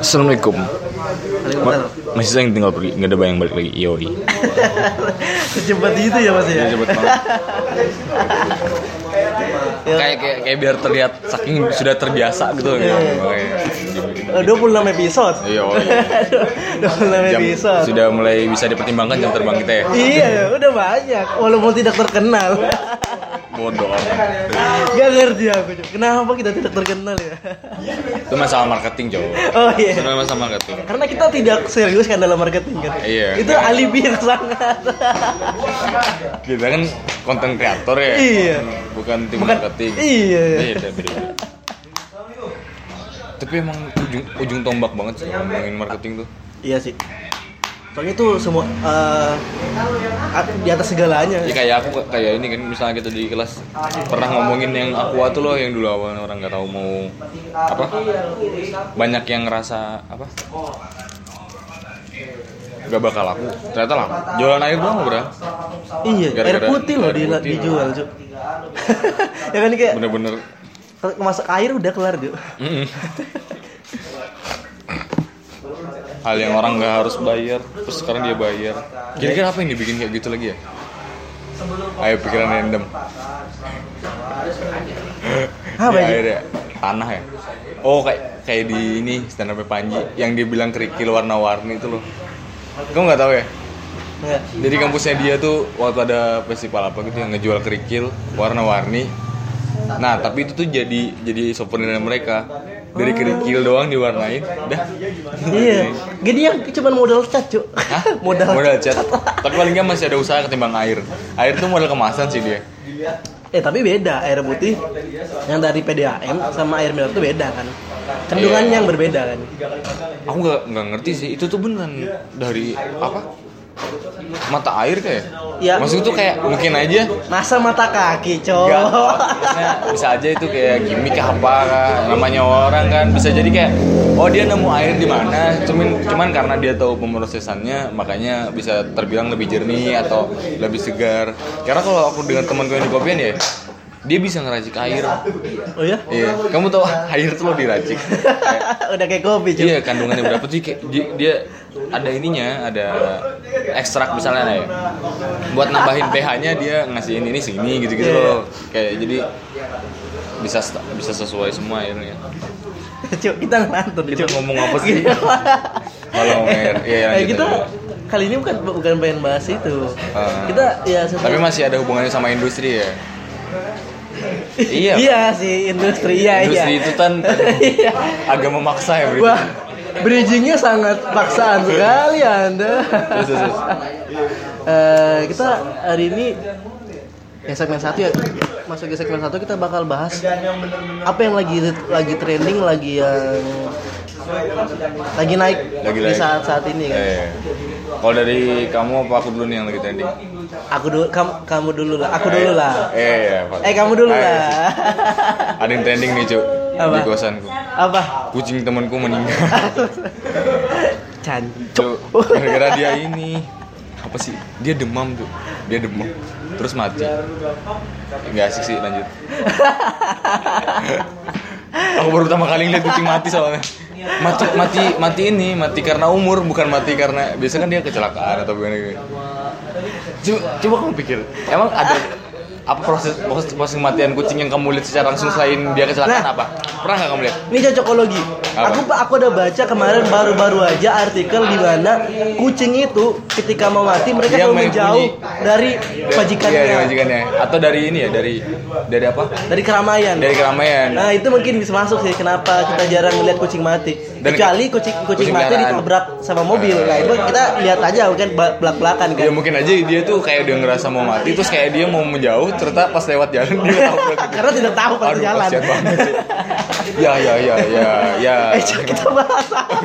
Assalamualaikum. Ma- masih sayang tinggal pergi, nggak ada bayang balik lagi. Yoi. Secepat itu ya mas ya? Ini cepet banget. Ya. kayak, kayak kayak biar terlihat saking sudah terbiasa gitu. Iya. ya. Makanya, Oh, 26 episode. Iya, oh, 26 jam, episode. sudah mulai bisa dipertimbangkan jam terbang kita ya. Iya, udah banyak. Walaupun tidak terkenal. Bodoh. Gak ngerti aku. Kenapa kita tidak terkenal ya? Itu masalah marketing cow. Oh iya. Itu masalah marketing. Karena kita tidak serius kan dalam marketing kan. Iya. Itu alibi yang sangat. Kita kan konten kreator ya. Iya. Bukan tim Bukan- marketing. iya. Beda, beda. Tapi emang ujung ujung tombak banget sih ngomongin marketing tuh. iya sih. Soalnya itu semua eh, di atas segalanya. Ya kayak aku kayak ini kan misalnya kita di kelas pernah ngomongin yang aqua tuh loh yang dulu awal orang nggak tahu mau apa banyak yang ngerasa apa gak bakal laku ternyata laku jualan air doang bro Iya, air Gara-gara putih loh air di, dijual, Cuk. ya kan kayak bener-bener masak air udah kelar, Cuk. mm-mm. hal yang orang nggak harus bayar terus sekarang dia bayar. Kira-kira apa yang dibikin kayak gitu lagi ya? Ayo pikiran random. Apa ya, akhirnya tanah ya? Oh kayak kayak di ini stand up Panji yang dia bilang kerikil warna-warni itu loh. Kamu nggak tahu ya? Enggak. jadi kampusnya dia tuh waktu ada festival apa gitu yang ngejual kerikil warna-warni. Nah tapi itu tuh jadi jadi souvenir mereka dari kerikil doang diwarnain dah Iya. Gini yang cuma modal cat, Cuk. Modal. modal cat tapi paling nggak masih ada usaha ketimbang air air tuh modal kemasan sih dia Eh, tapi beda air putih yang dari PDAM sama air mineral itu beda kan. Kandungannya Iya. yang berbeda kan. aku nggak nggak ngerti sih itu tuh beneran dari apa mata air kayak? Ya. maksud tuh kayak mungkin aja. Masa mata kaki, maksudnya bisa aja itu kayak gimmick apa kah. namanya orang kan. Bisa jadi kayak oh dia nemu air di mana. Cuman cuman karena dia tahu pemrosesannya makanya bisa terbilang lebih jernih atau lebih segar. Karena kalau aku dengan temanku yang di kopian ya dia bisa ngeracik air Oh ya? iya kamu tahu air tuh lo diracik Kayak- Udah kayak kopi, Cuk. Iya kandungannya berapa sih? Dia, dia ada ininya, ada ekstrak misalnya ya. Buat nambahin pH-nya dia ngasihin ini segini gitu-gitu Iya, loh. Kayak jadi bisa bisa sesuai semua airnya. Cuk, kita ngantur, Kita ngomong apa sih? Kalau air, iya lanjut kita kali ini bukan bukan pengen bahas itu. Ah. Kita ya Tapi masih ada hubungannya sama industri ya. Iya. Iya sih industri iya Industri iya. itu kan Iya. agak memaksa ya. Wah, bridgingnya sangat paksaan sekali anda. Terus, terus, terus. Eh, kita hari ini ya segmen satu ya masuk ke segmen satu kita bakal bahas apa yang lagi lagi trending lagi yang lagi naik Lagi di naik. saat saat ini kan. Eh, Kalau dari kamu apa aku dulu nih yang lagi trending? Aku dulu kamu, kamu dulu lah, aku dulu lah. Eh, iya, Pak. Eh kamu dulu Ayo. lah. Ada yang trending nih, Cuk. Di kosanku. Apa? Kucing temanku meninggal. Cancuk. Cuk, gara-gara dia ini. Apa sih? Dia demam, Cuk. Dia demam. Terus mati. Enggak asik sih, lanjut. Aku baru pertama kali ngeliat kucing mati soalnya. Mati mati mati ini, mati karena umur, bukan mati karena biasanya kan dia kecelakaan atau gimana. Coba, coba kamu pikir, emang ada apa proses proses, proses kematian kucing yang kamu lihat secara langsung selain dia kecelakaan Nah. apa? Pernah nggak kamu lihat? Ini cocokologi. Apa? Aku aku ada baca kemarin baru-baru aja artikel di mana kucing itu ketika mau mati mereka Dia selalu menjauh bunyi. dari majikannya, Iya, dari majikannya. Atau dari ini ya, dari dari apa? dari keramaian. Dari keramaian. Nah itu mungkin bisa masuk sih kenapa kita jarang melihat kucing mati. Dan- Kecuali kucing kucing Kucing mati peliharaan. ditabrak sama mobil. Nah itu kita lihat aja kan belak belakan kan. Ya mungkin aja dia tuh kayak dia ngerasa mau mati terus kayak dia mau menjauh ternyata pas lewat jalan dia tabrak gitu. Karena tidak tahu kalau Aduh, jalan. banget sih. Ya ya ya ya ya. Eh kita bahas apa?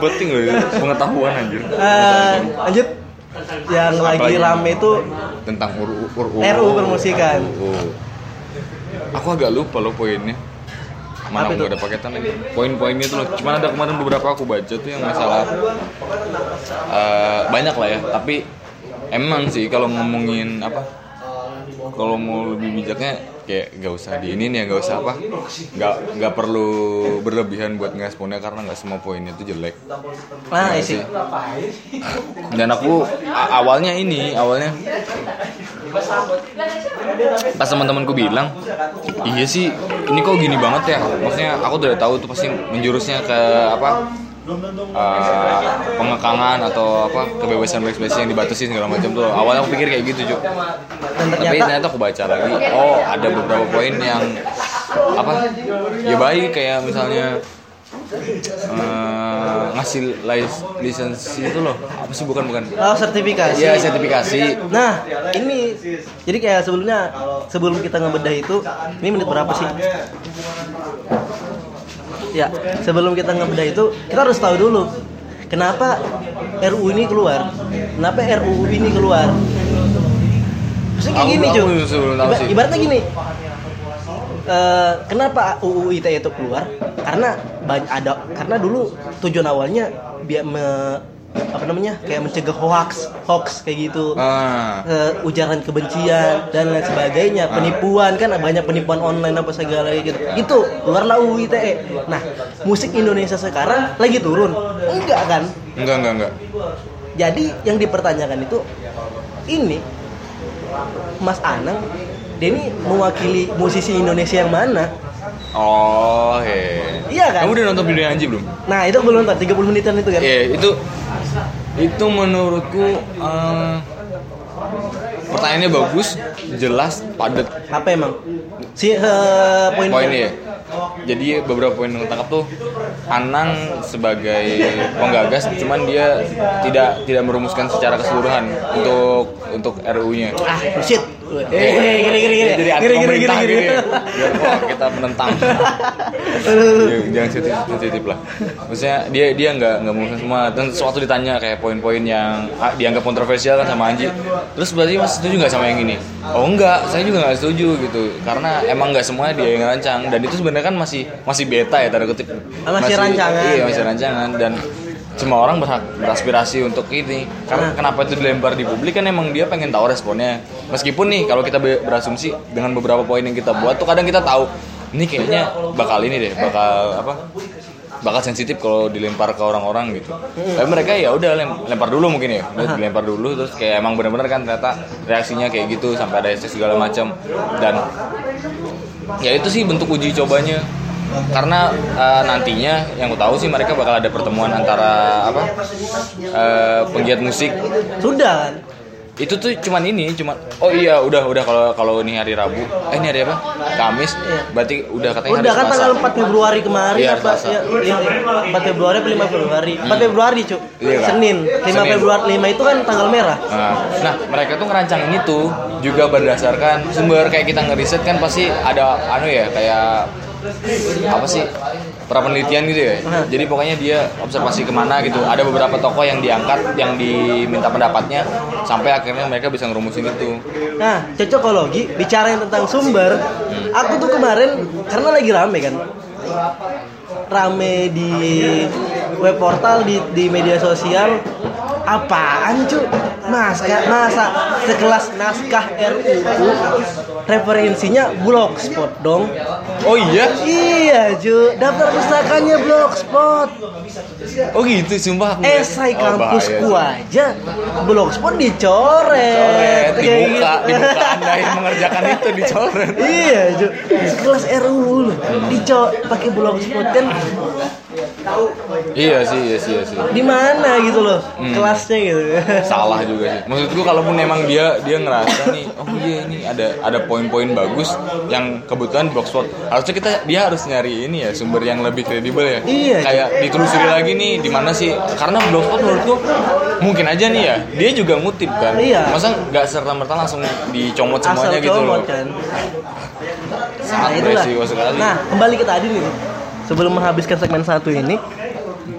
Penting loh itu, pengetahuan anjir. Eh, lanjut yang lagi rame itu Tentang ur ur ur. RU permusikan. Aku agak lupa loh poinnya. Mana aku itu? gak ada paketan lagi. Poin-poinnya tuh loh. Cuman ada kemarin beberapa aku baca tuh yang masalah eh, banyak lah ya. Tapi emang sih kalau ngomongin apa? Kalau mau lebih bijaknya kayak gak usah di ini nih ya gak usah apa. Nggak nggak perlu berlebihan buat ngeresponnya karena nggak semua poinnya itu jelek. Nah, Iya isi. sih. dan aku awalnya ini awalnya pas teman-temanku bilang iya sih ini kok gini banget ya? Maksudnya aku udah tahu tuh pasti menjurusnya ke apa eh, pengekangan atau apa kebebasan berekspresi yang dibatasi segala macam tuh awalnya aku pikir kayak gitu cuy Dan tapi ternyata aku baca lagi. Oh ada beberapa poin yang apa ya baik kayak misalnya eh, ngasih lis- lisensi itu loh. Apa sih bukan bukan? Oh, sertifikasi. ya sertifikasi. Nah, ini jadi kayak sebelumnya sebelum kita ngebedah itu, ini menit berapa sih? Ya, sebelum kita ngebedah itu, kita harus tahu dulu kenapa RUU ini keluar. Kenapa RUU ini keluar? Maksudnya kayak gini, cuy. ibaratnya gini. Eh, kenapa UU ITE itu keluar? Karena ada karena dulu tujuan awalnya biar me, apa namanya? kayak mencegah hoax, hoax kayak gitu. Ah. Eh, ujaran kebencian dan lain sebagainya. Penipuan kan banyak penipuan online apa segala gitu. Itu keluarlah UU ITE nah musik Indonesia sekarang lagi turun. Enggak kan? Enggak enggak enggak. Jadi yang dipertanyakan itu ini Mas Anang ini mewakili musisi Indonesia yang mana? Oh iya Iya kan? kamu udah nonton video Anji belum? Nah itu belum nonton 30 menitan itu kan? Iya itu itu menurutku eh, pertanyaannya bagus, jelas, padat apa emang si eh, poin poinnya. ya. Jadi beberapa poin yang tangkap tuh Anang sebagai penggagas, cuman dia tidak tidak merumuskan secara keseluruhan untuk untuk RU-nya. ah bullshit eh gini gini gini Jadi anti gini gini pemerintah gini gini. gini Biar wah, kita menentang. Ya, jangan sensitif, sensitif lah. Maksudnya dia dia nggak nggak merumuskan semua. Dan suatu ditanya kayak poin-poin yang ah, dianggap kontroversial kan sama Anji. Terus berarti mas setuju nggak sama yang ini? Oh enggak, saya juga nggak setuju gitu. Karena emang nggak semuanya dia yang rancang. Dan itu sebenarnya kan masih masih beta ya tanda kutip. Masih rancangan. Iya masih rancangan dan semua orang berhak beraspirasi untuk ini. Karena kenapa itu dilempar di publik? Kan emang dia pengen tahu responnya. Meskipun nih kalau kita be- berasumsi dengan beberapa poin yang kita buat tuh kadang kita tahu ini kayaknya bakal ini deh bakal apa bakal sensitif kalau dilempar ke orang-orang gitu. Tapi mereka ya udah lem- lempar dulu mungkin ya. Udah dilempar dulu terus kayak emang benar-benar kan ternyata reaksinya kayak gitu sampai ada segala macam. Dan ya itu sih bentuk uji cobanya karena eh, nantinya yang aku tahu sih mereka bakal ada pertemuan antara apa eh, penggiat musik sudah kan itu tuh cuman ini cuman oh iya udah udah kalau kalau ini hari Rabu eh ini hari apa Kamis berarti udah katanya Udah hari kan tanggal 4 Februari kemarin Iya, apa Selasa. ya, ya, 4 Februari apa 5 Februari? 4 Februari, Cuk. Iya, kan? Senin. 5 Senin. Februari 5 itu kan tanggal merah. Nah, nah, mereka tuh ngerancangin itu juga berdasarkan sumber kayak kita ngeriset kan pasti ada anu ya kayak apa sih pra penelitian gitu ya. Jadi pokoknya dia observasi ke mana gitu. Ada beberapa tokoh yang diangkat, yang diminta pendapatnya sampai akhirnya mereka bisa ngerumusin itu. Nah, cocokologi bicarain tentang sumber. Aku tuh kemarin karena lagi rame kan. Rame di web portal di di media sosial apaan cu naskah masa sekelas naskah RUU referensinya blogspot dong Oh iya? iya cu daftar pustakanya blogspot Oh gitu, sumpah aku esai Oh, kampusku bahaya. aja blogspot dicoret Coret, Kayak dibuka, gitu. dibuka anda yang mengerjakan itu dicoret. iya cu sekelas RUU loh dico pakai blogspot kan Iya sih, iya sih, iya sih. di mana gitu loh Hmm. kelasnya gitu salah juga sih. Maksudku kalaupun emang dia dia ngerasa nih, oh iya ini ada ada poin-poin bagus yang kebetulan blogspot. Harusnya kita dia harus nyari ini ya sumber yang lebih kredibel ya. Iya. Kayak ditelusuri lagi nih di mana sih? Karena blogspot menurutku mungkin aja nih ya, dia juga ngutip kan. Iya. Masa nggak serta merta langsung dicomot asal semuanya gitu loh. kan Sangat itulah. beresiko sekali. Nah, kembali ke tadi nih. Sebelum menghabiskan segmen satu ini,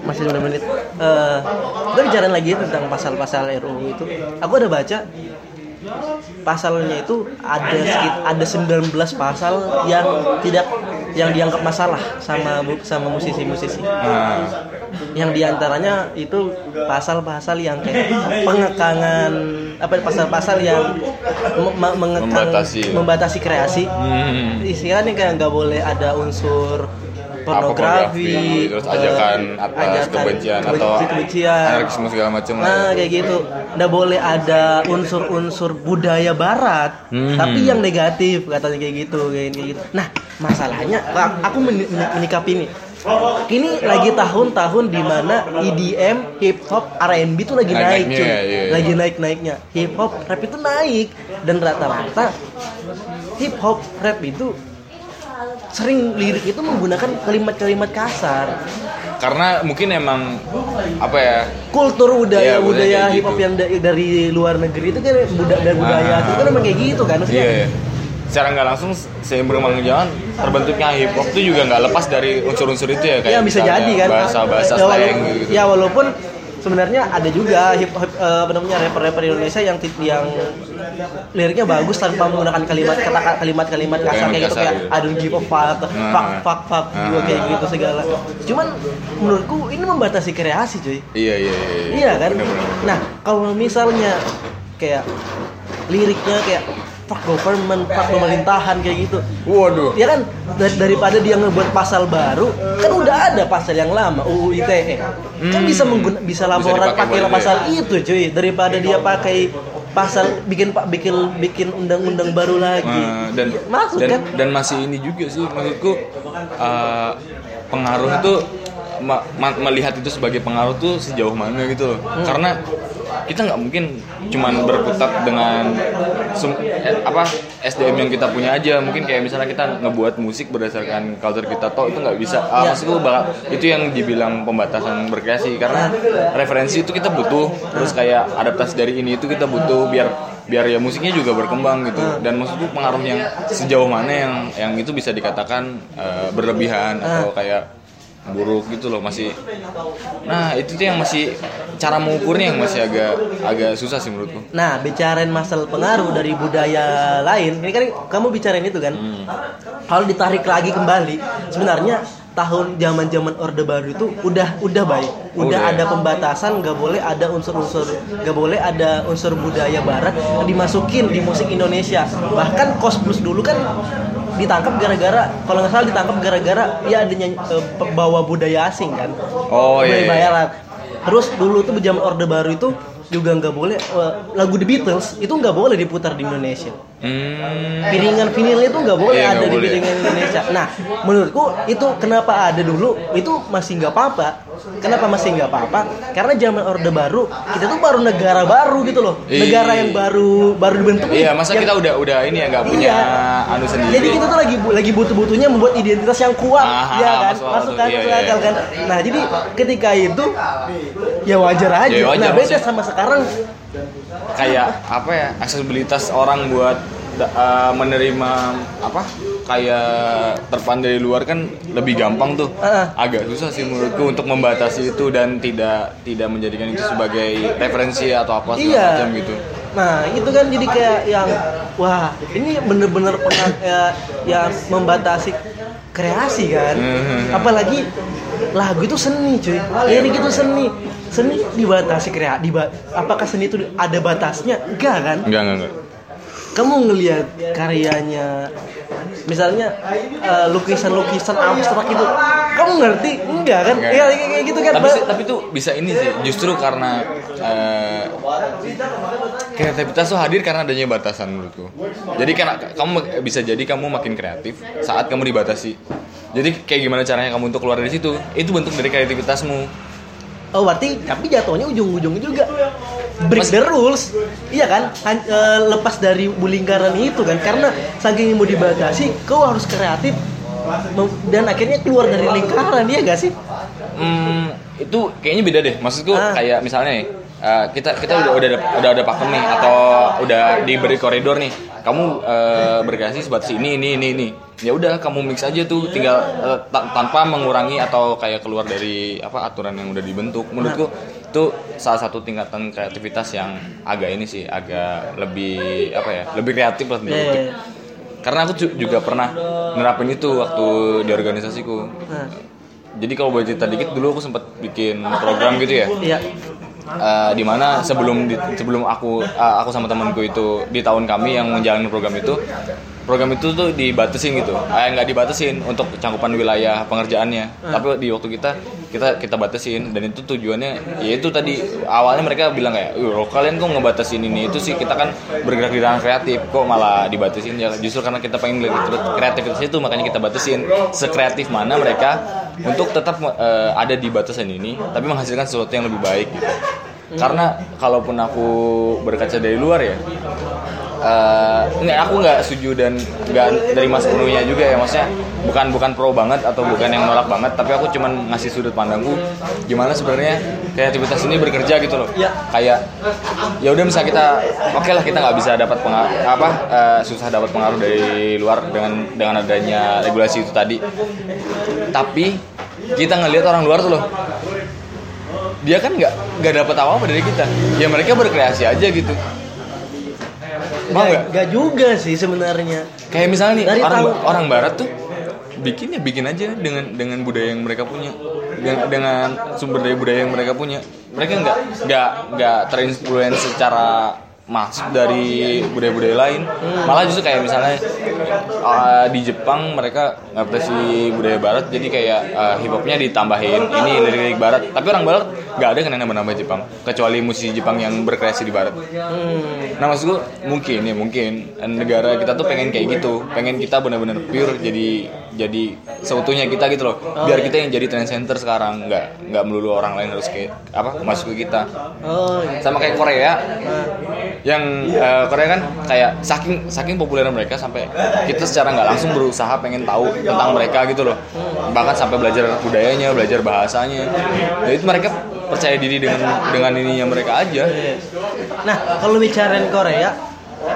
masih 9 menit. Eh, kita bicarain lagi tentang pasal-pasal RUU itu. Aku ada baca pasalnya itu ada sekit, ada 19 pasal yang tidak yang dianggap masalah sama sama musisi-musisi. Nah, Yang di antaranya itu pasal-pasal yang kayak pengekangan apa pasal-pasal yang me- me- mengekang- Membatasi. membatasi kreasi Hmm. istilahnya kayak nggak boleh ada unsur pornografi, terus eh, ajakan atas ajakan kebencian kebenci- atau kebencian. anarkisme segala macam lah. Nah kayak gitu, nggak boleh ada unsur-unsur budaya Barat, Hmm. tapi yang negatif katanya kayak gitu, kayak kayak gitu. Nah masalahnya, aku men- men- menyikapi ini. Ini lagi tahun-tahun di mana EDM, hip hop, R&B itu lagi naik, Naik-naiknya, cuy. iya, iya. Lagi naik-naiknya. Hip hop, rap itu naik dan rata-rata hip hop, rap itu sering lirik itu menggunakan kalimat-kalimat kasar. Karena mungkin emang apa ya? kultur budaya Iya, budaya hip hop gitu. yang da- dari luar negeri itu kan budaya dan budaya Ah. itu kan emang kayak gitu kan maksudnya Iya, iya. Secara nggak langsung seiring berkembang zaman terbentuknya hip hop itu juga nggak lepas dari unsur-unsur itu ya kayak ya bisa jadi kan bahasa-bahasa ya, walau- slang gitu. ya walaupun sebenarnya ada juga hip hop eh, apa namanya rapper-rapper Indonesia yang yang liriknya bagus tanpa menggunakan kalimat kata kalimat-kalimat kasar Kalimat kayak gitu kasar, kayak gitu. I don't give a fuck, Nah. fuck fuck fuck juga Ah. kayak gitu segala. Cuman menurutku ini membatasi kreasi cuy. Iya, iya, iya. Iya kan? Bener-bener. Nah, kalau misalnya kayak liriknya kayak fuck government, fuck pemerintahan kayak gitu. Waduh. Ya kan Dar- daripada dia ngebuat pasal baru, kan udah ada pasal yang lama UU ITE. Kan Hmm. bisa mengguna, bisa laporan pakai pasal itu cuy daripada dia pakai pasal bikin pak bikin bikin undang-undang baru lagi. Eh, dan Masuk dan, kan? dan masih ini juga sih maksudku eh, pengaruh itu ma- ma- melihat itu sebagai pengaruh tuh sejauh mana gitu loh Hmm. karena kita nggak mungkin cuman berkutat dengan sum- eh, apa SDM yang kita punya aja. Mungkin kayak misalnya kita ngebuat musik berdasarkan culture kita toh itu nggak bisa. Ah, maksudku bakal itu yang dibilang pembatasan berkreasi. Karena referensi itu kita butuh. Terus kayak adaptasi dari ini itu kita butuh biar biar ya musiknya juga berkembang gitu. Dan maksudku pengaruh yang sejauh mana yang yang itu bisa dikatakan eh, berlebihan atau kayak buruk gitu loh masih nah itu tuh yang masih cara mengukurnya yang masih agak agak susah sih menurutku Nah, bicarain masalah pengaruh dari budaya lain, ini kan kamu bicarain itu kan. Kalau ditarik lagi kembali, sebenarnya tahun zaman-zaman Orde Baru itu udah udah baik, udah Udah ya? ada pembatasan, nggak boleh ada unsur-unsur, nggak boleh ada unsur budaya Barat dimasukin di musik Indonesia. Bahkan Kos Plus dulu kan ditangkap gara-gara kalau nggak salah ditangkap gara-gara ya adanya eh, pembawa budaya asing kan? Oh, iya, budaya iya. bayaran terus dulu tuh zaman orde baru itu juga nggak boleh eh, lagu The Beatles itu nggak boleh diputar di Indonesia hmm, piringan vinilnya itu nggak boleh Iya, ada di boleh. piringan Indonesia nah menurutku itu kenapa ada dulu itu masih nggak apa-apa kenapa masih nggak apa-apa karena zaman orde baru kita tuh baru negara baru gitu loh Iya. negara yang baru baru dibentuk iya masa Yang- kita udah udah ini ya nggak punya Iya. anu sendiri Jadi kita tuh lagi lagi butuh-butuhnya membuat identitas yang kuat, Ah, ya kan? masuk kan. Iya, masuk iya, akal iya. kan. Nah, jadi ketika itu ya wajar aja. Ya, wajar, nah, beda sama sekarang kayak apa ya aksesibilitas orang buat eh, menerima apa kayak terpandang dari luar kan lebih gampang tuh agak susah sih menurutku untuk membatasi itu dan tidak tidak menjadikan itu sebagai referensi atau apa segala Iya. macam gitu Nah, itu kan jadi kayak yang wah, ini bener-bener pernah ya, yang membatasi kreasi kan. Hmm. Apalagi lagu itu seni, cuy. Lirik itu seni. Seni dibatasi kreasi. Diba apakah seni itu ada batasnya? Enggak kan? enggak enggak enggak kamu ngelihat karyanya misalnya eh, lukisan-lukisan abstrak itu kamu ngerti enggak kan Enggak. ya kayak gitu kan tapi sih- tapi tuh bisa ini sih justru karena eh, kreativitas tuh hadir karena adanya batasan menurutku jadi karena kamu bisa jadi kamu makin kreatif saat kamu dibatasi jadi kayak gimana caranya kamu untuk keluar dari situ itu bentuk dari kreativitasmu oh berarti tapi jatuhnya ujung-ujungnya juga break Mas- the rules iya kan Han- eh, lepas dari lingkaran itu kan karena saking mau dibatasi kau harus kreatif dan akhirnya keluar dari lingkaran iya gak sih Hmm, itu kayaknya beda deh. Maksudku Ah. kayak misalnya nih, eh, kita kita udah udah udah ada pakem nih atau udah diberi koridor nih. Kamu eh, berkreasi sebatas ini ini ini ini. Ya udah kamu mix aja tuh tinggal ta- tanpa mengurangi atau kayak keluar dari apa aturan yang udah dibentuk. Menurutku itu salah satu tingkatan kreativitas yang agak ini sih agak lebih apa ya lebih kreatif lah menurutku. iya. Karena aku ju- juga pernah nerapin itu waktu di organisasiku. Nah, Jadi kalau boleh cerita dikit dulu aku sempat bikin program gitu ya. iya eh, di mana sebelum di- sebelum aku eh, aku sama temanku itu di tahun kami yang menjalani program itu program itu tuh dibatasin gitu. Eh nggak dibatasin untuk cakupan wilayah pengerjaannya. Tapi di waktu kita kita kita batasin. Dan itu tujuannya ya itu tadi awalnya mereka bilang kayak "Uh, kalian kok ngebatasin ini? Itu sih kita kan bergerak di ranah kreatif kok malah dibatasin ya justru karena kita pengen kreativitas itu makanya kita batasin. Sekreatif mana mereka untuk tetap eh, ada di batasan ini tapi menghasilkan sesuatu yang lebih baik gitu. Karena kalaupun aku berkaca dari luar ya nggak aku nggak setuju dan nggak terima sepenuhnya juga ya. Maksudnya bukan bukan pro banget atau bukan yang nolak banget tapi aku cuman ngasih sudut pandangku gimana sebenarnya kreativitas ini bekerja gitu loh. Ya. kayak ya udah misalnya kita oke lah kita nggak bisa dapat pengaruh apa eh, susah dapat pengaruh dari luar dengan dengan adanya regulasi itu tadi. Tapi kita ngelihat orang luar tuh loh dia kan nggak nggak dapat apa apa dari kita. Ya mereka berkreasi aja gitu mau nggak? Gak juga sih sebenarnya. kayak misalnya nih Dari orang tahu- orang barat tuh bikin ya bikin aja dengan dengan budaya yang mereka punya. Dengan, dengan sumber daya budaya yang mereka punya. Mereka nggak nggak nggak terinfluence secara masuk dari budaya-budaya lain. Malah justru kayak misalnya uh, di Jepang mereka ngadaptasi budaya barat jadi kayak uh, hip hopnya ditambahin ini lirik-lirik barat. Tapi orang barat nggak ada kan yang nambah-nambah Jepang kecuali musisi Jepang yang berkreasi di barat. Hmm. Nah maksud gue mungkin ya mungkin negara kita tuh pengen kayak gitu, pengen kita benar-benar pure jadi jadi seutuhnya kita gitu loh. Biar kita yang jadi trend center sekarang, nggak nggak melulu orang lain harus kayak apa masuk ke kita. Oh, iya. Sama kayak Korea, Nah, yang eh, Korea kan kayak saking saking populer mereka sampai kita secara nggak langsung berusaha pengen tahu tentang mereka gitu loh. Bahkan sampai belajar budayanya, belajar bahasanya. Jadi itu mereka percaya diri dengan dengan ininya mereka aja. Nah, kalau bicarain Korea,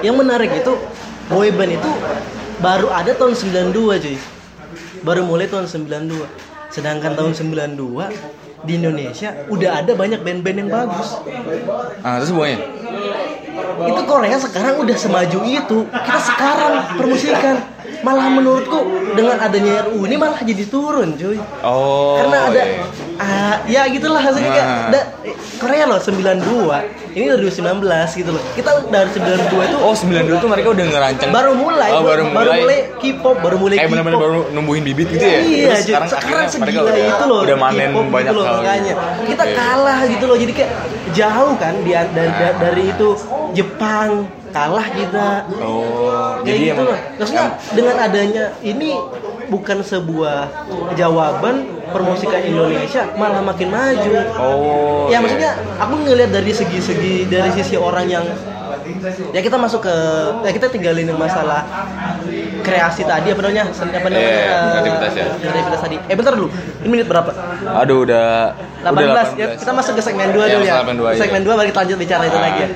yang menarik itu boyband itu baru ada tahun 92 cuy. Baru mulai tahun 92. Sedangkan tahun 92 di Indonesia udah ada banyak band-band yang bagus. Ah terus semuanya. Itu Korea sekarang udah semaju itu. Kita sekarang permusikan malah menurutku dengan adanya RU ini malah jadi turun cuy. Oh. Karena ada iya. ah, ya gitulah hasilnya kayak Nah. da- Korea loh 92 ini 2019 gitu loh kita dari 92 itu Oh 92 tuh mereka udah ngerancang baru mulai Oh baru mulai, K-pop baru mulai Kayak K-pop benar-benar baru numbuhin bibit gitu ya Iya, Terus sekarang, sekarang, segila udah, itu loh udah manen banyak gitu loh, hal makanya gitu. kita Oke. kalah gitu loh jadi kayak jauh kan di, dari, dari itu Jepang kalah kita Oh kayak Jadi gitu emang loh. Maksudnya dengan adanya ini bukan sebuah jawaban permusikan Indonesia malah makin maju. Oh ya iya. maksudnya aku ngelihat dari segi-segi dari sisi orang yang ya kita masuk ke ya kita tinggalin masalah kreasi tadi apa namanya apa namanya Iya, eh, kreativitas ya. kreativitas tadi eh bentar dulu ini menit berapa Aduh udah 18, udah ya kita masuk ke segmen 2 Iya, dulu ya segmen dua, iya. segmen 2 baru kita lanjut bicara itu Ah. lagi ya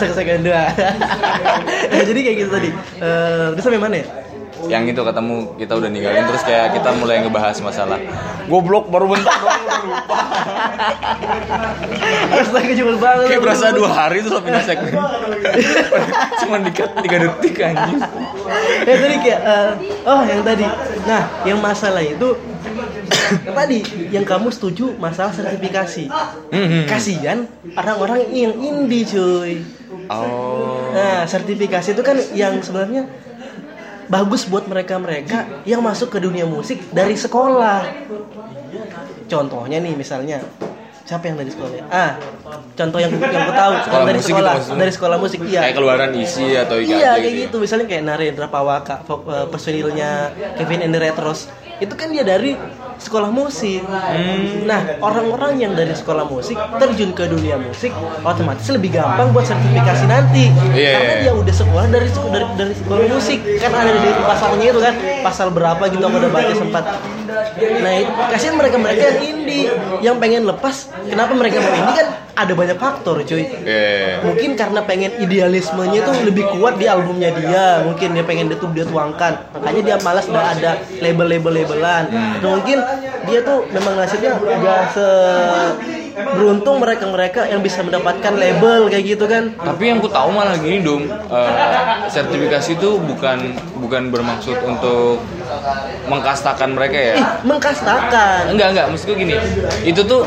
masuk ke segmen 2 ya, Jadi kayak gitu tadi. Eh, Udah sampai mana ya? Yang itu ketemu kita udah ninggalin Terus kayak kita mulai ngebahas masalah. Goblok baru bentar doang udah lupa. Astaga jebol banget. Kayak berasa dua hari tuh pindah segmen Cuma dikat 3 detik anjing. Ya tadi kayak eh, oh yang tadi. Nah yang masalah itu yang tadi yang kamu setuju masalah sertifikasi. Mhm. kasihan orang-orang yang indie cuy Oh. Nah sertifikasi itu kan yang sebenarnya bagus buat mereka-mereka yang masuk ke dunia musik dari sekolah. Contohnya nih misalnya siapa yang dari sekolah? Ah contoh yang yang aku tahu Sekolah dari musik sekolah gitu dari sekolah musik iya. Kayak keluaran isi atau Iya kayak ya? gitu. Misalnya kayak Narendra Pawaka eh, personilnya Kevin and the Retros. Itu kan dia dari sekolah musik. Hmm. Nah orang-orang yang dari sekolah musik terjun ke dunia musik otomatis lebih gampang buat sertifikasi nanti Iya, karena iya. dia udah sekolah dari dari, dari sekolah musik kan ada di pasalnya itu kan pasal berapa gitu aku udah baca sempat. Nah itu kasihan mereka-mereka yang indie yang pengen lepas kenapa mereka mau indie kan ada banyak faktor cuy. Iya. mungkin karena pengen idealismenya tuh lebih kuat di albumnya dia mungkin dia pengen itu dia tuangkan. Makanya dia malas udah ada label-label labelan atau mungkin dia tuh memang nasibnya gak se beruntung mereka-mereka yang bisa mendapatkan label kayak gitu kan Tapi yang ku tahu malah gini dong, eh, sertifikasi itu bukan bukan bermaksud untuk mengkastakan mereka ya. ih mengkastakan Enggak enggak, maksudku gini, itu tuh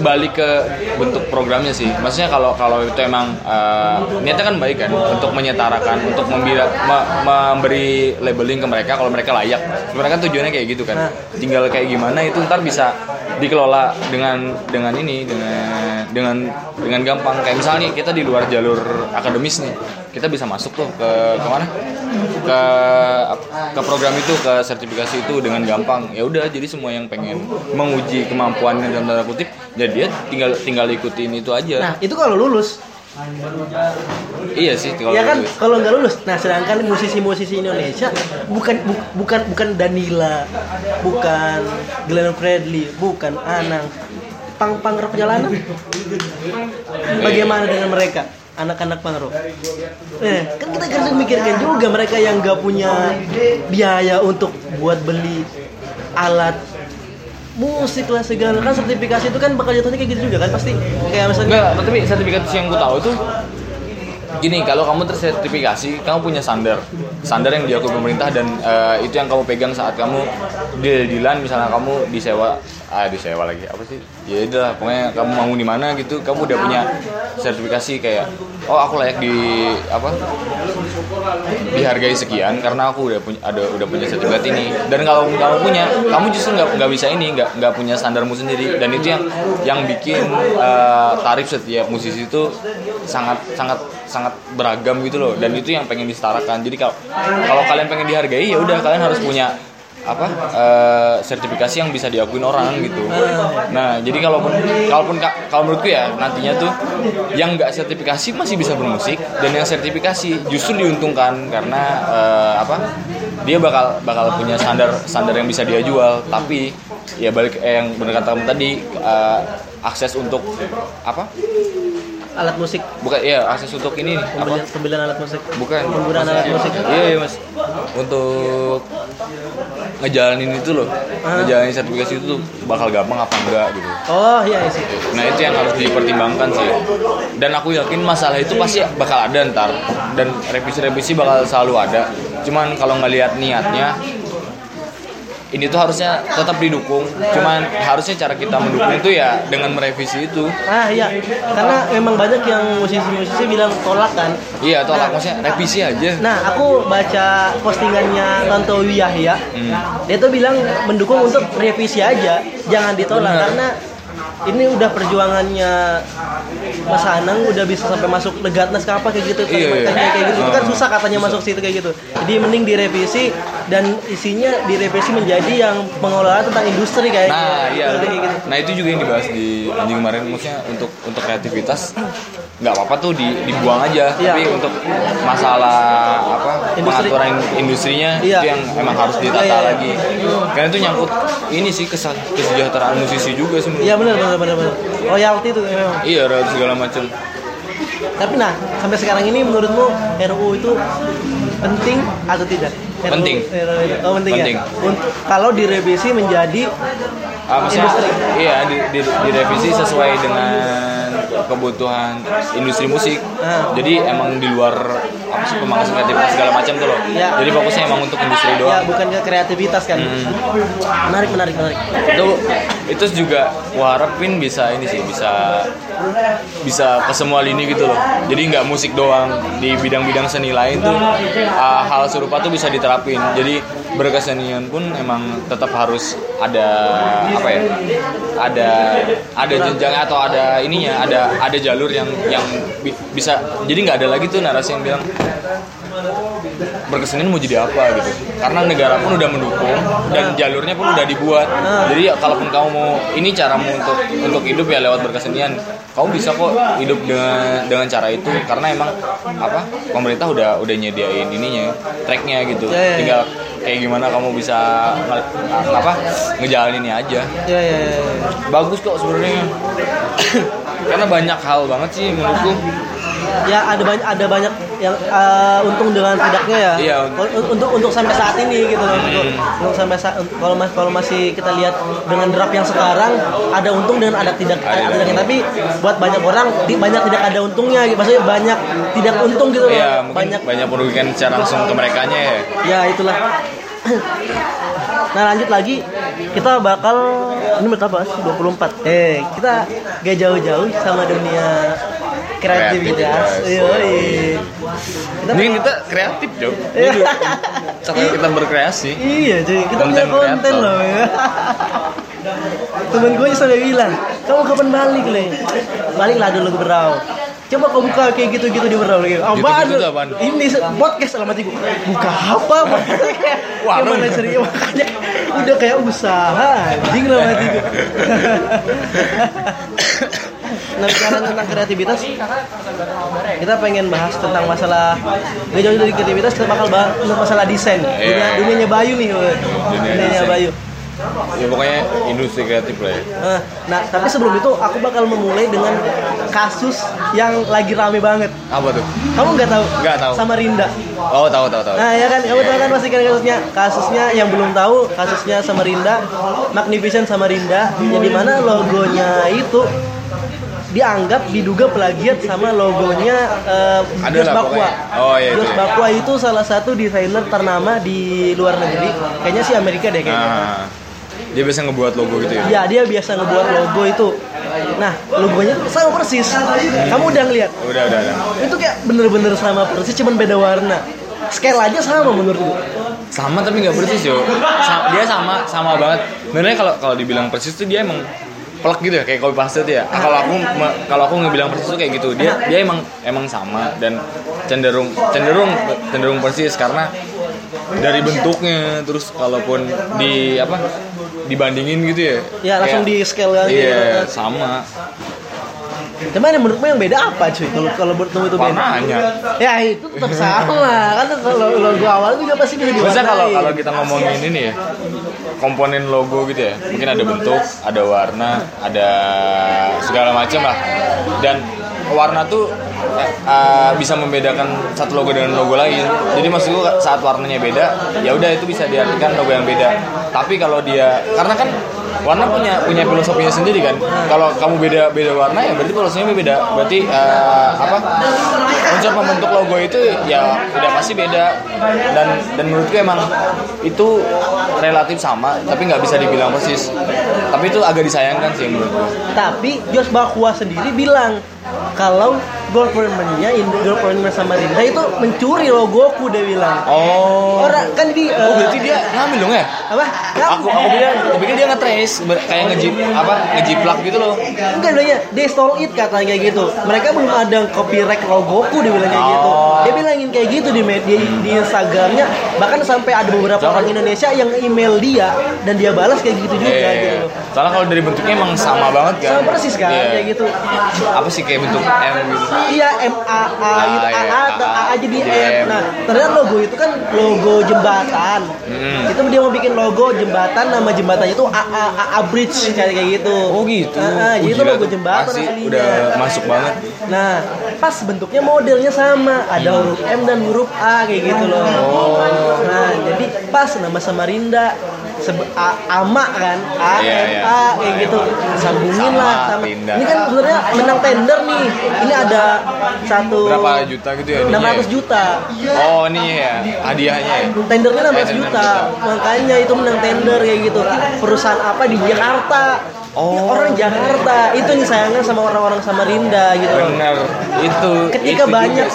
balik ke bentuk programnya sih. Maksudnya kalau kalau itu emang eh, niatnya kan baik kan untuk menyetarakan, untuk membira, me- memberi labeling ke mereka kalau mereka layak. Sebenarnya kan tujuannya kayak gitu kan. Tinggal kayak gimana itu ntar bisa dikelola dengan dengan ini dengan dengan dengan gampang. Kayak misalnya nih, kita di luar jalur akademis nih, kita bisa masuk tuh ke ke mana? ke ke program itu ke sertifikasi itu dengan gampang ya udah jadi semua yang pengen menguji kemampuannya dalam tanda kutip ya dia tinggal tinggal ikutin itu aja nah itu kalau lulus iya sih kalau ya kan? kalau nggak lulus nah sedangkan musisi-musisi Indonesia bukan bu- bukan bukan Danila bukan Glenn Fredly bukan Anang. Pang-pang rock jalanan bagaimana dengan mereka? Anak-anak pang rock? Eh, kan kita harus mikirkan juga mereka yang nggak punya biaya untuk buat beli alat musik lah segala. Kan sertifikasi itu kan bakal jatuhnya kayak gitu juga kan pasti. Kayak misalnya enggak tapi sertifikasi yang gue tahu tuh gini kalau kamu tersertifikasi kamu punya standar. Standar yang diakui pemerintah dan eh, itu yang kamu pegang saat kamu deal-dealan misalnya kamu disewa ah disewa lagi. Apa sih? Ya udah pokoknya kamu mau di mana gitu kamu udah punya sertifikasi kayak oh aku layak di apa? Dihargai sekian karena aku udah punya ada udah punya sertifikat ini. Dan kalau kamu punya kamu justru nggak nggak bisa ini nggak nggak punya standarmu sendiri. Dan itu yang yang bikin eh, tarif setiap musisi itu sangat sangat sangat beragam gitu loh. Dan itu yang pengen disetarakan. Jadi kalau kalau kalian pengen dihargai ya udah kalian harus punya apa eh, sertifikasi yang bisa diakuin orang gitu. Nah jadi kalaupun kalaupun ka- kalau menurutku ya nantinya tuh yang nggak sertifikasi masih bisa bermusik dan yang sertifikasi justru diuntungkan karena eh, apa dia bakal bakal punya standar standar yang bisa dia jual. Tapi ya balik eh, yang bener kata kamu tadi eh, akses untuk apa? Alat musik. Bukan ya akses untuk ini nih, apa? Pembelian alat musik. Bukan. Penggunaan alat musik. iya iya mas. Untuk ngejalanin itu loh. Ngejalanin sertifikasi itu tuh bakal gampang apa enggak gitu. Oh iya iya sih. Nah itu yang harus dipertimbangkan sih. Dan aku yakin masalah itu pasti bakal ada ntar. Dan revisi-revisi bakal selalu ada. Cuman kalau ngelihat niatnya ini tuh harusnya tetap didukung cuman harusnya cara kita mendukung itu ya dengan merevisi itu ah iya karena memang banyak yang musisi-musisi bilang tolak kan iya tolak maksudnya revisi aja Nah, aku baca postingannya Tontowi Yahya. Hmm. Dia tuh bilang mendukung untuk revisi aja, jangan ditolak Benar. karena ini udah perjuangannya Mas Anang udah bisa sampai masuk legatnas ke apa kayak gitu Iya, iya. kayak gitu Itu kan Ah, susah katanya susah. masuk situ kayak gitu. Jadi mending direvisi dan isinya direvisi menjadi yang pengelolaan tentang industri kayak Nah, iya. kayak gitu. Nah, itu juga yang dibahas di anjing kemarin maksudnya untuk untuk kreativitas nggak apa-apa tuh di, dibuang aja, Iya. tapi untuk masalah apa Industri. pengaturan industrinya Iya. itu yang emang harus ditata Iya, iya, iya. lagi. Karena itu nyangkut ini sih kesa- kesejahteraan musisi juga sebenarnya. Iya benar benar benar benar. Royalti itu memang. Iya, segala macam. Tapi nah, sampai sekarang ini menurutmu RUU itu penting atau tidak? RUU Penting. RUU. Oh, penting, Penting. ya. Un- kalau direvisi menjadi maksudnya, Industri. iya di, di, direvisi sesuai dengan kebutuhan industri musik. Ah. Jadi emang di luar apa sih pemangkasan kreativitas segala macam tuh loh. Ya. Jadi fokusnya emang untuk industri doang. ya bukan ke kreativitas kan. Hmm. Menarik menarik menarik. itu itu juga gua harapin bisa ini sih bisa bisa ke semua lini gitu loh jadi nggak musik doang di bidang-bidang seni lain tuh uh, hal serupa tuh bisa diterapin jadi berkesenian pun emang tetap harus ada apa ya ada ada jenjangnya atau ada ininya ada ada jalur yang yang bi- bisa jadi nggak ada lagi tuh narasi yang bilang berkesenian mau jadi apa gitu karena negara pun udah mendukung dan jalurnya pun udah dibuat jadi ya, kalaupun kamu mau ini caramu untuk untuk hidup ya lewat berkesenian kamu bisa kok hidup dengan dengan cara itu karena emang apa pemerintah udah udah nyediain ininya tracknya gitu Ya, ya, ya. tinggal kayak gimana kamu bisa apa ngejalaninnya aja Ya ya. ya. bagus kok sebenarnya karena banyak hal banget sih menurutku ya ada banyak ada banyak yang eh, untung dengan tidaknya ya Iya. Un- untuk untuk sampai saat ini gitu loh untuk, untuk sampai saat kalau mas kalau masih kita lihat dengan draft yang sekarang ada untung dan ada tidak Ada. ada tidaknya tapi buat banyak orang di- banyak tidak ada untungnya gitu. maksudnya banyak tidak untung gitu loh Iya, banyak banyak merugikan secara langsung ke mereka ya. ya itulah nah lanjut lagi kita bakal ini menurut apa sih 24 eh kita gak jauh-jauh sama dunia kreativitas Kreativitas. Yoi. kita Ini kita kreatif, Jo. Ini Iya. cara kita berkreasi. iya cuy kita punya Konten konten kreator. loh ya temen gue sudah bilang kamu kapan balik le balik lah dulu ke berau coba kau buka kayak gitu-gitu di berau lagi apaan ini podcast dalam hati gue buka apa Warung. gimana serius makanya udah kayak usaha anjing dalam hati gue nah bicara tentang kreativitas kita pengen bahas tentang masalah gak jauh dari kreativitas kita bakal bahas tentang masalah desain dunia Iya. dunianya Bayu nih. Dunia dunianya. Bayu Ya pokoknya industri kreatif lah ya. Eh, Nah, tapi sebelum itu aku bakal memulai dengan kasus yang lagi rame banget. Apa tuh? Kamu nggak tahu? Nggak tahu. Sama Rinda. Oh, tahu tahu tahu. Nah, ya kan, kamu tahu kan pasti kan kasusnya. Kasusnya yang belum tahu, kasusnya sama Rinda, Magnificent sama Rinda, yang di mana logonya itu dianggap diduga plagiat sama logonya uh, Jos Bakwa. Oh, iya Jos ya. Bakwa itu salah satu desainer ternama di luar negeri. Kayaknya sih Amerika deh kayaknya. Nah, dia biasa ngebuat logo gitu ya. Ya dia biasa ngebuat logo itu. Nah logonya tuh sama persis. Kamu udah ngeliat? Udah udah udah. Itu kayak bener-bener sama persis, cuman beda warna. Scale aja sama menurutku. Sama tapi nggak persis yo. Sa- dia sama sama banget. Sebenarnya kalau kalau dibilang persis tuh dia emang plek gitu ya kayak copy paste tuh ya. Ah, Kalau aku kalau aku ngebilang persis tuh kayak gitu. Dia dia emang emang sama dan cenderung cenderung cenderung persis karena dari bentuknya terus kalaupun di apa dibandingin gitu ya. Ya langsung di kayak- scale kan. Iya, sama. Cuman yang menurutmu yang beda apa cuy? Kalau kalau menurutmu itu beda? Warnanya. Ya itu tetap sama. Kan kalau logo awal juga pasti bisa diwarnai. Biasanya kalau kalau kita ngomongin ini ya komponen logo gitu ya, mungkin ada bentuk, ada warna, ada segala macam lah. Dan warna tuh eh, bisa membedakan satu logo dengan logo lain. Jadi maksudku saat warnanya beda, ya udah itu bisa diartikan logo yang beda. Tapi kalau dia karena kan warna punya punya filosofinya sendiri kan. Kalau kamu beda beda warna ya berarti filosofinya beda. Berarti eh, apa? Unsur pembentuk logo itu ya udah pasti beda dan dan menurutku emang itu relatif sama tapi nggak bisa dibilang persis tapi itu agak disayangkan sih menurutku Tapi Jos Bakwa sendiri bilang kalau governmentnya government sama Rinda itu mencuri logoku dia bilang. oh Orang kan di oh berarti dia ngambil dong ya apa? aku aku pikir aku pikir dia nge-trace ber- kayak ngejip apa ngejiplak gitu loh Enggak bilangnya they stole it katanya kayak gitu. Mereka belum ada copyright logoku dia bilang kayak gitu. Oh. Dia bilangin kayak gitu di media di Instagramnya. Bahkan sampai ada beberapa Jangan. orang Indonesia yang email dia dan dia balas kayak gitu juga Iya, gitu. soalnya kalau dari bentuknya emang sama banget kan Sama persis kan Iya. kayak gitu. apa sih kayak bentuk M gitu Iya M A A gitu A A A A jadi. M. Nah, ternyata logo itu kan logo jembatan. Hmm. Itu dia mau bikin logo jembatan nama jembatannya itu A A A, A Bridge kayak kayak gitu. oh gitu Ah, ah, Oh, jadi itu logo jembatan Pasti aslinya. udah masuk banget Nah, pas bentuknya modelnya sama, ada Hmm. huruf M dan huruf A kayak gitu loh. Oh. Nah, jadi pas nama Samarinda sebe- A, Ama kan, A Iya, M iya. A kayak gitu. Sambungin Sama, lah sama. Ini kan sebenarnya menang tender nih. Ini ada satu berapa juta gitu ya ininya 600 ya? juta. oh ini ya hadiahnya ya Tendernya 600 tender juta. juta. Makanya itu menang tender kayak gitu. Perusahaan apa di Jakarta? Oh. Orang Jakarta. Itu yang sayangnya sama orang-orang Samarinda gitu. bener itu ketika itu banyak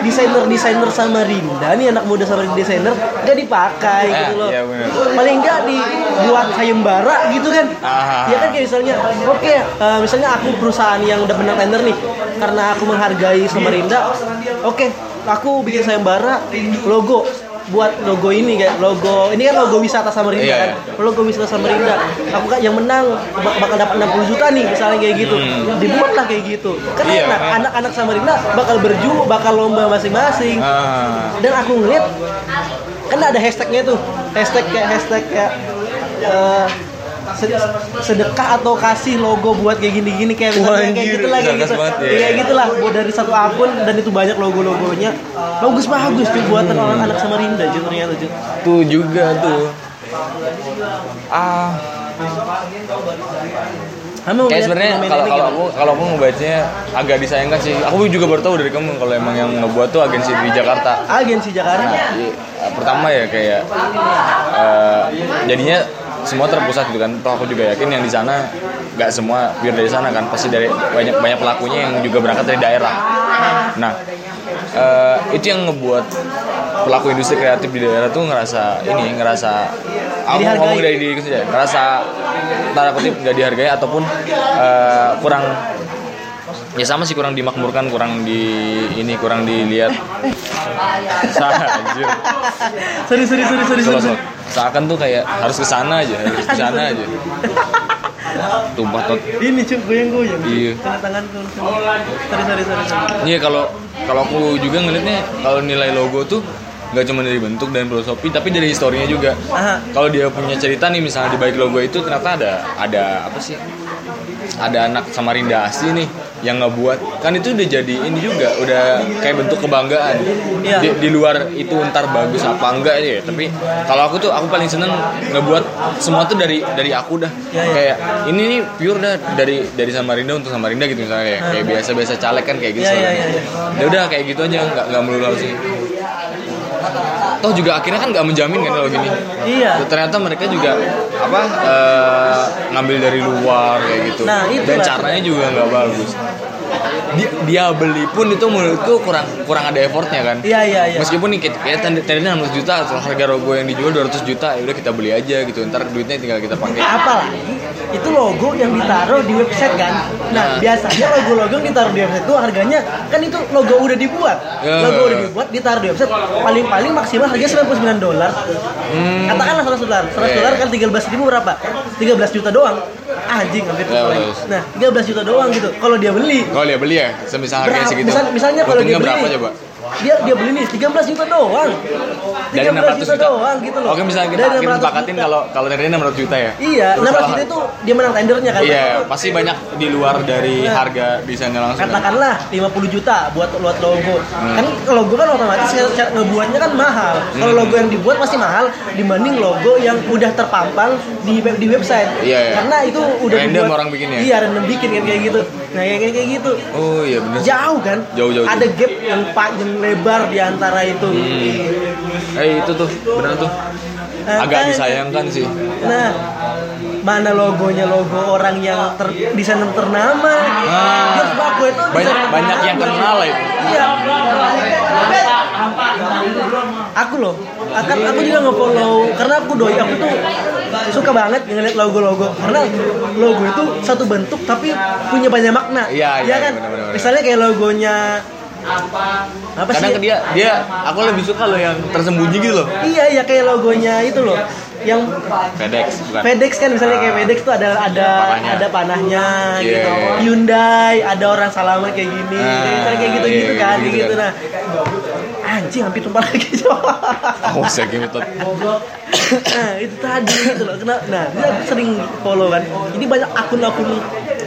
desainer-desainer Samarinda nih anak muda Samarinda desainer gak dipakai Eh, gitu loh iya bener. paling nggak dibuat sayembara gitu kan Ah. ya kan kayak misalnya oke eh, misalnya aku perusahaan yang udah menang tender nih karena aku menghargai Samarinda oke aku bikin sayembara logo buat logo ini kayak logo ini kan logo wisata Samarinda Iya, kan? logo wisata Samarinda. Aku kan yang menang bak- bakal dapat 60 juta nih misalnya kayak gitu. Hmm. dibuat lah kayak gitu. Kan Iya, enak. kan. anak-anak Samarinda bakal berjuang bakal lomba masing-masing. Ah. dan aku ngeliat kan ada hashtagnya tuh. Hashtag kayak hashtag kayak eh, sedekah atau kasih logo buat kayak gini-gini kayak misalnya kayak gitulah kayak gitu. ya. Kayak gitulah buat dari satu akun dan itu banyak logo-logonya. Bagus-bagus cuy buatan orang anak Samarinda cuy ternyata cuy. Tuh juga tuh. Ah, Kamu kayak sebenarnya kalau kalau aku kalau aku ngebacanya agak disayangkan sih. Aku juga baru tahu dari kamu kalau emang yang ngebuat tuh agensi di Jakarta. agensi Jakarta. Iya, pertama ya kayak eh, jadinya semua terpusat gitu kan. Toh aku juga yakin yang di sana nggak semua pure dari sana kan. Pasti dari banyak banyak pelakunya yang juga berangkat dari daerah. Nah, eh, itu yang ngebuat pelaku industri kreatif di daerah tuh ngerasa ini ngerasa aku ngomong dari diriku saja ngerasa tanda kutip nggak dihargai ataupun eh, kurang ya sama sih kurang dimakmurkan kurang di ini kurang dilihat anjir sorry sorry sorry sorry sorry. Seakan tuh kayak harus ke sana aja harus ke sana aja tumpah tot Ini cuy goyang-goyang. Iya. Kena tanganku. Sorry sorry. Iya kalau kalau aku juga ngeliatnya kalau nilai logo tuh nggak cuma dari bentuk dan filosofi tapi dari historinya juga. Kalau dia punya cerita nih misalnya di balik logo itu ternyata ada ada apa sih? Ada anak Samarinda asli nih yang ngebuat kan itu udah jadi ini juga udah kayak bentuk kebanggaan. Iya. di, di luar itu ntar bagus apa enggak ya tapi kalau aku tuh aku paling seneng ngebuat semua tuh dari dari aku dah. Iya, iya. kayak ini nih pure dah dari dari Samarinda untuk Samarinda gitu misalnya kayak, kayak biasa biasa caleg kan kayak gitu. Iya, iya, iya, ya udah kayak gitu aja nggak nggak melulu ini toh juga akhirnya kan nggak menjamin kan kalau gini. Iya. ternyata mereka juga apa eh, ngambil dari luar kayak gitu. Nah, dan caranya juga nggak bagus dia, dia beli pun itu menurutku kurang kurang ada effortnya kan Iya iya iya. Meskipun nih kayak kayak tanda tandanya 600 juta, soal harga logo yang dijual 200 juta, ya udah kita beli aja gitu. Ntar duitnya tinggal kita pakai. Apalagi itu logo yang ditaruh di website kan. Nah, Nah. biasanya logo-logo yang ditaruh di website itu harganya kan itu logo udah dibuat. Ya. Logo udah dibuat ditaruh di website paling-paling maksimal harganya 99 dolar. Katakanlah 100 dolar. 100 Hmm. Ya, dolar ya. kan 13 ribu berapa? 13 juta doang. Anjing hampir Ya, lagi. bagus. Nah, 13 juta doang gitu. Kalau dia beli Kalau dia beli ya, semisal harganya segitu. Misal, misalnya kalau dia beli berapa coba? Dia dia beli nih 13 juta doang. 13 Dari 600 juta, juta. doang gitu loh. Oke, misalnya kita, Dari kita 600 sepakatin kalau kalau tadinya 600 juta ya. Iya, Terus 600 kalau- juta itu dia menang tendernya kan. Iya, pasti banyak di luar dari Nah. harga desainnya langsung. kan? Katakanlah 50 juta buat buat logo. Hmm. Kan logo kan otomatis cara, ngebuatnya kan mahal. Kalau Hmm. logo yang dibuat pasti mahal dibanding logo yang udah terpampang di di website. Iya, iya. Karena itu udah Random dibuat- orang bikin ya? Iya, random bikin kan kayak gitu. Nah, kayak kayak kayak gitu. Oh iya benar. Jauh kan? Jauh, jauh, Ada gap yang panjang lebar di antara itu. Eh itu tuh, benar tuh. Nah, Agak kan- disayangkan sih. Nah, mana logonya logo orang yang ter, desainer ternama. Ah. Baku itu Banyak banyak yang ternama. kenal ya. Iya. Aku loh, akan aku juga nge-follow karena aku doi aku tuh suka banget ngeliat logo-logo karena logo itu satu bentuk tapi punya banyak makna. Iya, iya, Ya kan? iya, benar-benar. Misalnya kayak logonya apa sih? Kadang ke dia dia aku lebih suka loh yang tersembunyi gitu loh. Iya, iya kayak logonya itu loh. Yang FedEx bukan. FedEx kan misalnya kayak FedEx tuh ada ada Panahnya. ada panahnya Iya, gitu. iya. Hyundai ada orang salaman kayak gini. Ah, misalnya kayak gitu-gitu iya, kan, gitu kayak gitu. kan. Nah, anjing hampir tumpah lagi coba. Oh, saya gitu. nah, itu tadi gitu loh. Kena, nah, dia sering follow kan. Ini banyak akun-akun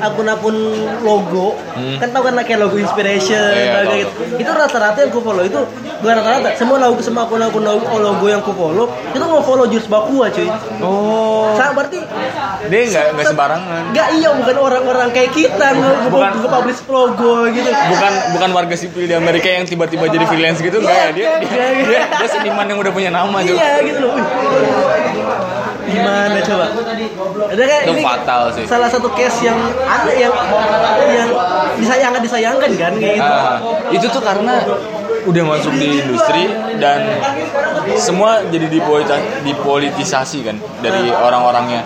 akun-akun logo. Kan tau kan kayak logo inspiration Hmm. Kayak tahu, gitu. Itu rata-rata yang ku follow itu bukan rata-rata. Semua logo semua akun-akun logo, logo yang ku follow itu mau follow Jurs Bakua cuy. Oh. Sa berarti Dia nggak nggak sembarangan. Enggak iya bukan orang-orang kayak kita Bukan. nge- nge-publish logo gitu. Bukan bukan warga sipil di Amerika yang tiba-tiba jadi freelance gitu enggak ya dia dia, iya. dia, dia seniman yang udah punya nama juga. Iya gitu loh. Gimana coba? Ada kayak Itu ini fatal sih. salah satu case yang ada yang yang disayangkan disayangkan kan kayak gitu. Ah, itu tuh karena udah masuk di industri dan semua jadi dipolitisasi kan dari orang-orangnya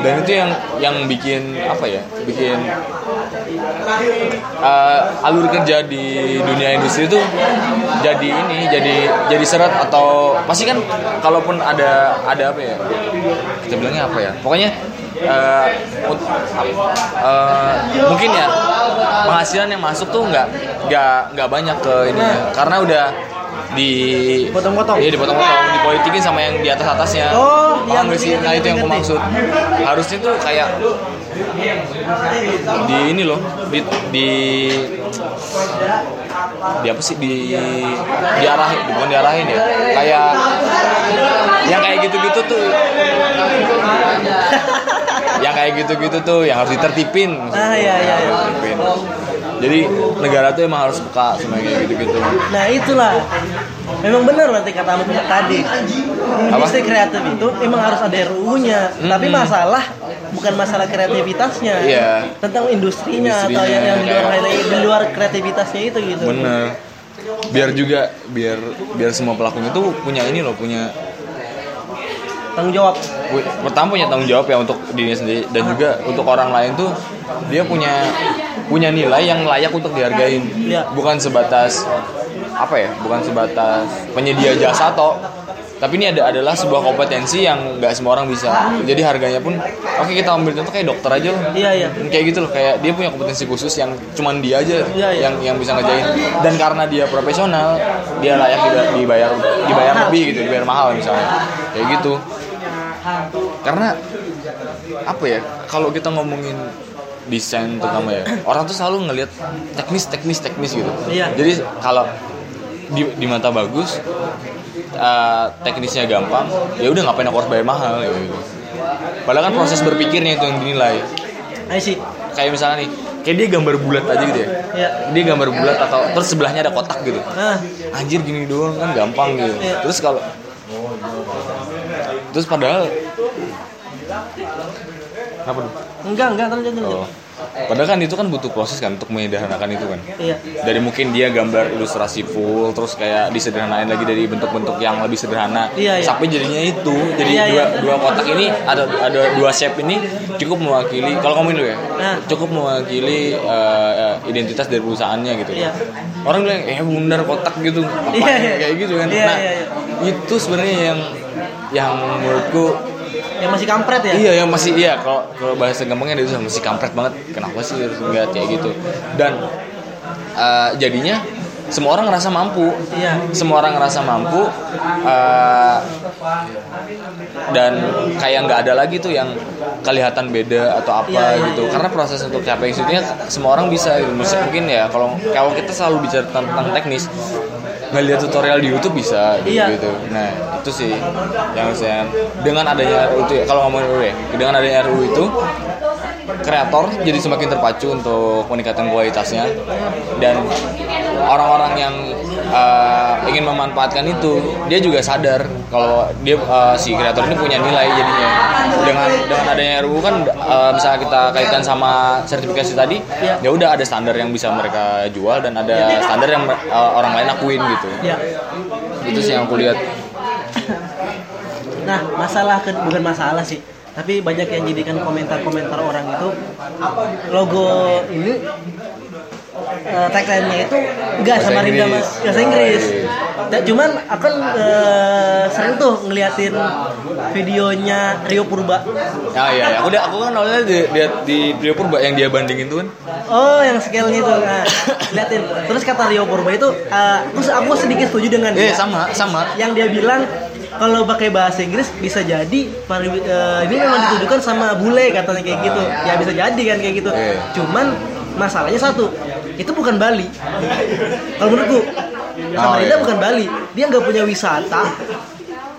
dan itu yang yang bikin apa ya bikin uh, alur kerja di dunia industri itu jadi ini jadi jadi seret atau pasti kan kalaupun ada ada apa ya kita bilangnya apa ya pokoknya uh, uh, mungkin ya penghasilan yang masuk tuh nggak nggak nggak banyak ke ini karena udah di Potong-potong. iya dipotong-potong. Dipolitikin sama yang di atas atasnya. Oh, paham iya, gak sih? Ngerti, nah itu yang gue ngerti. maksud. Harusnya tuh kayak di ini loh di di di apa sih? Di diarahin bukan diarahin ya? Kayak yang kayak gitu-gitu tuh. Yang kayak gitu-gitu tuh yang harus ditertipin. Ah, iya, iya, iya. Jadi negara tuh emang harus peka sama kayak gitu-gitu. Nah itulah. Memang benar nanti katamu tadi. Industri kreatif itu emang harus ada RUU-nya Tapi masalah bukan masalah kreativitasnya. Iya. Tentang industrinya, atau Industrinya, yang, yang di, luar, di luar kreativitasnya itu gitu. Bener biar juga biar biar semua pelakunya tuh punya ini loh punya Tanggung jawab. Pertama punya tanggung jawab ya untuk dirinya sendiri. Dan juga untuk orang lain tuh dia punya punya nilai yang layak untuk dihargain. Iya. bukan sebatas apa ya bukan sebatas penyedia jasa atau tapi ini ada adalah sebuah kompetensi yang nggak semua orang bisa. Jadi harganya pun oke kita ambil contoh kayak dokter aja loh. Iya iya. Kayak gitu loh kayak dia punya kompetensi khusus yang cuman dia aja Iya, iya. yang yang bisa ngerjain. Dan karena dia profesional dia layak diba- dibayar dibayar Mahal. lebih gitu dibayar mahal misalnya. Kayak gitu karena apa ya kalau kita ngomongin desain terutama ya orang tuh selalu ngelihat teknis teknis teknis gitu. Iya. jadi kalau di, di mata bagus eh, teknisnya gampang ya udah ngapain aku harus bayar mahal ya gitu. Padahal kan proses berpikirnya itu yang dinilai. I see. Kayak misalnya nih kayak dia gambar bulat aja gitu ya. Iya. Dia gambar bulat atau terus sebelahnya ada kotak gitu. Nah anjir gini doang kan gampang gitu. Iya. terus kalau terus padahal kenapa dong? Enggak enggak lanjut Oh. Padahal kan itu kan butuh proses kan untuk menyederhanakan itu kan. Iya Dari mungkin dia gambar ilustrasi full, terus kayak disederhanain lagi dari bentuk-bentuk yang lebih sederhana. Iya, iya. Sampai jadinya itu. Jadi Iya, dua iya. dua kotak ini ada ada dua shape ini cukup mewakili. Kalau ngomongin dulu ya, Nah. cukup mewakili eh, eh, identitas dari perusahaannya gitu. Iya. Orang bilang, eh bundar kotak gitu, apa Iya, iya. kayak gitu kan. Iya, nah, iya, iya. itu sebenarnya yang yang menurutku Yang masih kampret ya Iya yang masih iya kalau kalau bahasa gampangnya itu masih kampret banget. Kenapa sih harus nggak kayak gitu? Dan eh, jadinya semua orang ngerasa mampu. Iya Semua orang ngerasa mampu eh, dan kayak nggak ada lagi tuh yang kelihatan beda atau apa Iya, iya, gitu. iya. Karena proses untuk capai situnya semua orang bisa. Gitu. Mungkin ya kalau kalau kita selalu bicara tentang teknis ngeliat tutorial di YouTube bisa gitu, Iya. gitu. Nah itu sih yang saya dengan adanya RUU itu ya, kalau ngomongin RUU ya dengan adanya RUU itu kreator jadi semakin terpacu untuk meningkatkan kualitasnya dan orang-orang yang uh, ingin memanfaatkan itu dia juga sadar kalau dia uh, si kreator ini punya nilai jadinya. Dengan dengan adanya RUU kan uh, bisa kita kaitkan sama sertifikasi tadi Iya. ya udah ada standar yang bisa mereka jual dan ada standar yang uh, orang lain akuin gitu. Iya itu sih yang aku lihat. Nah, masalah bukan masalah sih, tapi banyak yang jadikan komentar-komentar orang itu logo ini eh, tagline-nya itu enggak sama Rinda. Mas, bahasa Inggris. Oh, iya. Dan cuman aku eh, sering tuh ngeliatin videonya Rio Purba. Ah iya, iya. aku udah aku kan awalnya di, di, di Rio Purba yang dia bandingin tuh kan. Oh, yang scale-nya itu. Nah, liatin. Terus kata Rio Purba itu, eh, terus aku sedikit setuju dengan dia. sama sama. yang dia bilang kalau pakai bahasa Inggris bisa jadi pari- eh, ini memang ditujukan sama bule katanya kayak gitu ya bisa jadi kan kayak gitu Iya. cuman masalahnya satu itu bukan Bali kalau menurutku Oh, Samarinda iya. bukan Bali dia nggak punya wisata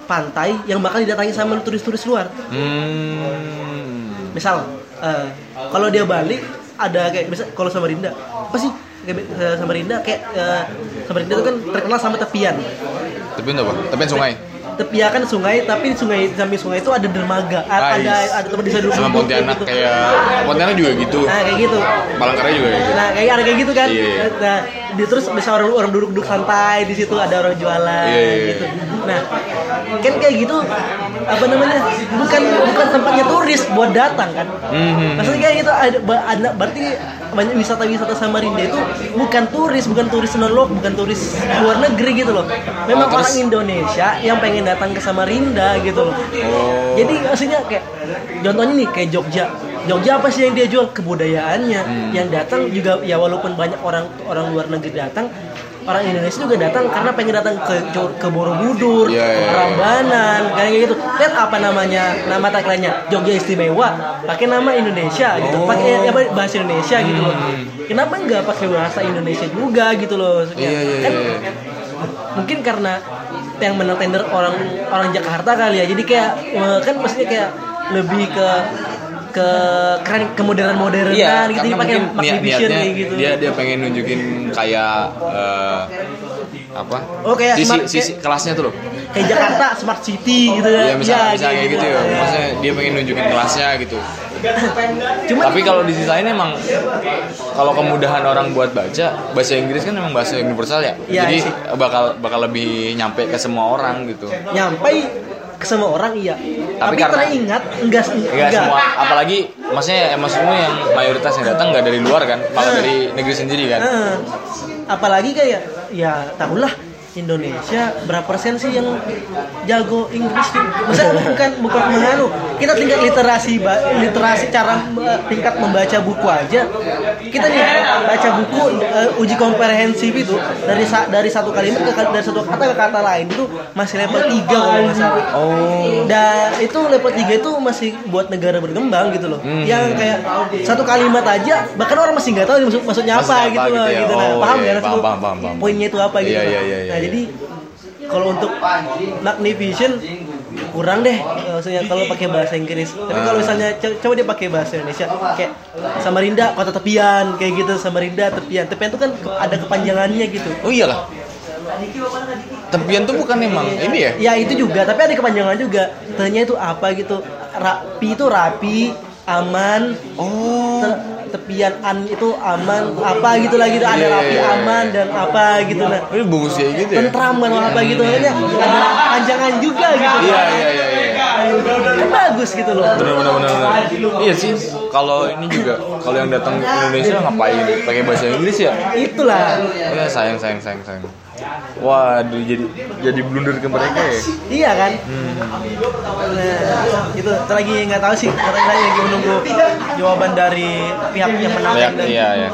pantai yang bakal didatangi sama turis-turis luar Hmm. misal eh, kalau dia Bali ada kayak misal kalau Samarinda apa sih kayak eh, Samarinda kayak eh, Samarinda itu kan terkenal sama tepian itu apa? Tapi sungai. Tepian kan sungai tapi di sungai di samping sungai itu ada dermaga ada ada tempat bisa duduk Sama Pontianak gitu. kayak Pontianak juga gitu. nah kayak gitu Palangkaraya juga kayak gitu. nah kayak ada kayak gitu kan Iya, iya. nah di terus bisa orang orang duduk duduk santai di situ ada orang jualan Iya, iya, iya. gitu nah kan kayak gitu apa namanya bukan bukan tempatnya turis buat datang kan Mhm. maksudnya kayak gitu ada, ada berarti banyak wisata-wisata Samarinda itu bukan turis bukan turis non lokal bukan turis luar negeri gitu loh memang Oh, terus- orang Indonesia yang pengen datang ke Samarinda gitu loh Oh. jadi maksudnya kayak contohnya nih kayak Jogja. Jogja apa sih yang dia jual kebudayaannya. Hmm. Yang datang juga ya walaupun banyak orang orang luar negeri datang, orang Indonesia juga datang karena pengen datang ke ke Borobudur, iya, iya. Prambanan, kayak gitu. Lihat apa namanya nama tagline-nya Jogja Istimewa, pakai nama Indonesia gitu, Oh. pakai apa bahasa Indonesia gitu loh. Kenapa nggak pakai bahasa Indonesia juga gitu loh? maksudnya? Iya, iya, Kan iya. mungkin karena yang menang tender orang orang Jakarta kali ya jadi kayak eh, kan maksudnya kayak lebih ke ke keren ke modern modernan Iya, gitu karena jadi pakai Magnificent niatnya kayak gitu dia dia pengen nunjukin kayak eh, apa? Oh, kayak sisi, smart- sisi kelasnya tuh loh. kayak Jakarta smart city gitu ya Iya, misalnya, misalnya kayak gitu ya. Iya. Maksudnya dia pengen nunjukin kelasnya gitu. Cuma Tapi kalau di sisi lain emang kalau kemudahan orang buat baca, bahasa Inggris kan memang bahasa universal ya. Iya Jadi sih. bakal bakal lebih nyampe ke semua orang gitu. nyampe ke semua orang iya tapi, karena- teringat enggak Enggak semua, apalagi maksudnya ya, maksudmu yang mayoritas yang datang nggak dari luar kan, malah Hmm. dari negeri sendiri kan. Nah, apalagi kayak ya tahulah Indonesia berapa persen sih yang jago Inggris tuh? Maksudnya bukan bukan menganu. Kita tingkat literasi literasi cara eh, tingkat membaca buku aja. Kita nih baca buku eh, uji komprehensif itu dari dari satu kalimat ke dari satu kata ke kata lain itu masih level 3 kalau nggak salah. Oh. Dan itu level 3 itu masih buat negara berkembang gitu loh. Hmm. Yang kayak satu kalimat aja bahkan orang masih nggak tahu maksud maksudnya apa, Maksudnya apa gitu loh gitu ya. gitu. Nah, Oh, paham iya, ya paham, paham, paham, paham. Poinnya itu apa gitu. Iya, iya, iya, iya, nah, iya. Jadi kalau untuk Magnificent kurang deh maksudnya kalau pakai bahasa Inggris. Tapi kalau Ah. misalnya co- coba dia pakai bahasa Indonesia kayak Samarinda kota tepian kayak gitu Samarinda tepian. Tepian itu kan ada kepanjangannya gitu. Oh iyalah. Tepian tuh bukan emang ini ya? Ya itu juga, tapi ada kepanjangan juga. Tanya itu apa gitu. Rapi itu rapi, aman, Oh. te- tepian an itu aman, apa gitu lagi ada Iya, rapi iya, iya. aman dan apa gitu nah. Ini bagus ya gitu ya? Tentraman apa gitu makanya ada panjangan juga gitu. Iya iya iya iya. Kan bagus gitu loh. Bener bener bener. bener. Iya sih. Kalau ini juga kalau yang datang ke Indonesia ngapain pakai bahasa Inggris ya? Itulah. Ya sayang sayang sayang sayang. Waduh jadi jadi blunder ke mereka ya. Iya kan? Hmm. Nah, itu lagi nggak tahu sih, kita lagi menunggu jawaban dari pihak yang menang. Ya, dan- iya ya.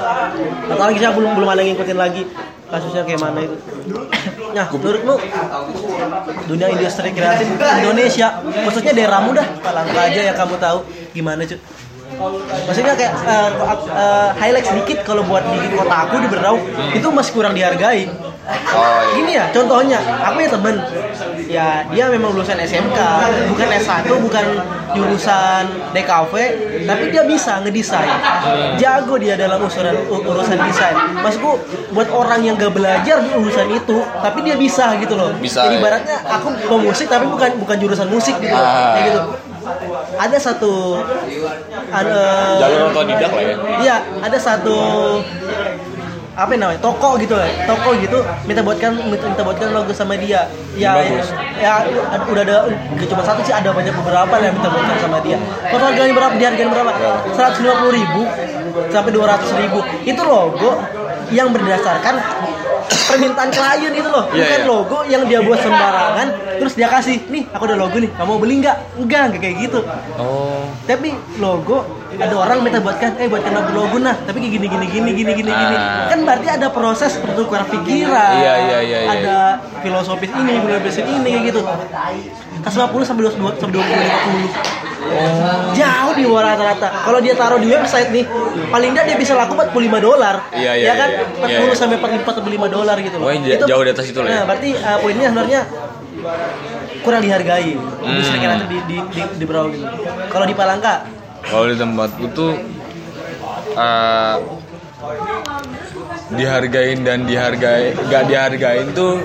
Atau lagi saya belum belum ada yang ngikutin lagi kasusnya kayak mana itu. Nah, menurutmu dunia industri kreatif Indonesia, khususnya daerahmu dah, Palangka aja yang kamu tahu gimana cuy? Maksudnya kayak eh, eh, highlight sedikit kalau buat di kota aku di Berau itu masih kurang dihargai. Oh iya. Gini ya, contohnya aku ya temen ya dia memang lulusan SMK, bukan S1, bukan jurusan DKV, tapi dia bisa ngedesain. Jago dia dalam urusan urusan desain. Maksudku buat orang yang gak belajar di urusan itu, tapi dia bisa gitu loh. Bisa, Jadi ya. ibaratnya aku pemusik tapi bukan bukan jurusan musik gitu. Ah. Kayak gitu. Ada satu ada Jalur otodidak lah ya. Iya, ada satu apa yang namanya? Toko gitu ya toko gitu minta buatkan minta, buatkan logo sama dia. Ya Bagus. ya ada- udah ada gak cuma satu sih ada banyak beberapa yang minta buatkan sama dia. Total harganya berapa? Dia harganya berapa? Seratus lima puluh ribu sampai dua ratus ribu. Itu logo yang berdasarkan permintaan klien itu loh Iya, bukan iya. logo yang dia buat sembarangan terus dia kasih nih aku ada logo nih kamu mau beli nggak enggak enggak kayak gitu Oh. tapi logo ada orang minta buatkan eh buatkan logo logo nah tapi kayak gini gini gini gini gini gini Ah. kan berarti ada proses pertukaran pikiran Iya, iya, iya, iya. ada filosofis ini filosofis ini kayak gitu kas 50 sampai 20 sampai 20 50 Oh. jauh di bawah rata-rata kalau dia taruh di website nih paling nggak dia bisa laku 45 dolar Iya, iya, ya kan iya, 40 iya. sampai 45 dolar gitu loh Oh, ini jauh di atas itu lah ya? nah berarti uh, poinnya sebenarnya kurang dihargai Hmm. kreatif di di di, di Berau gitu. kalau di Palangka Kalau di tempatku tuh eh, dihargain dan dihargai gak dihargain tuh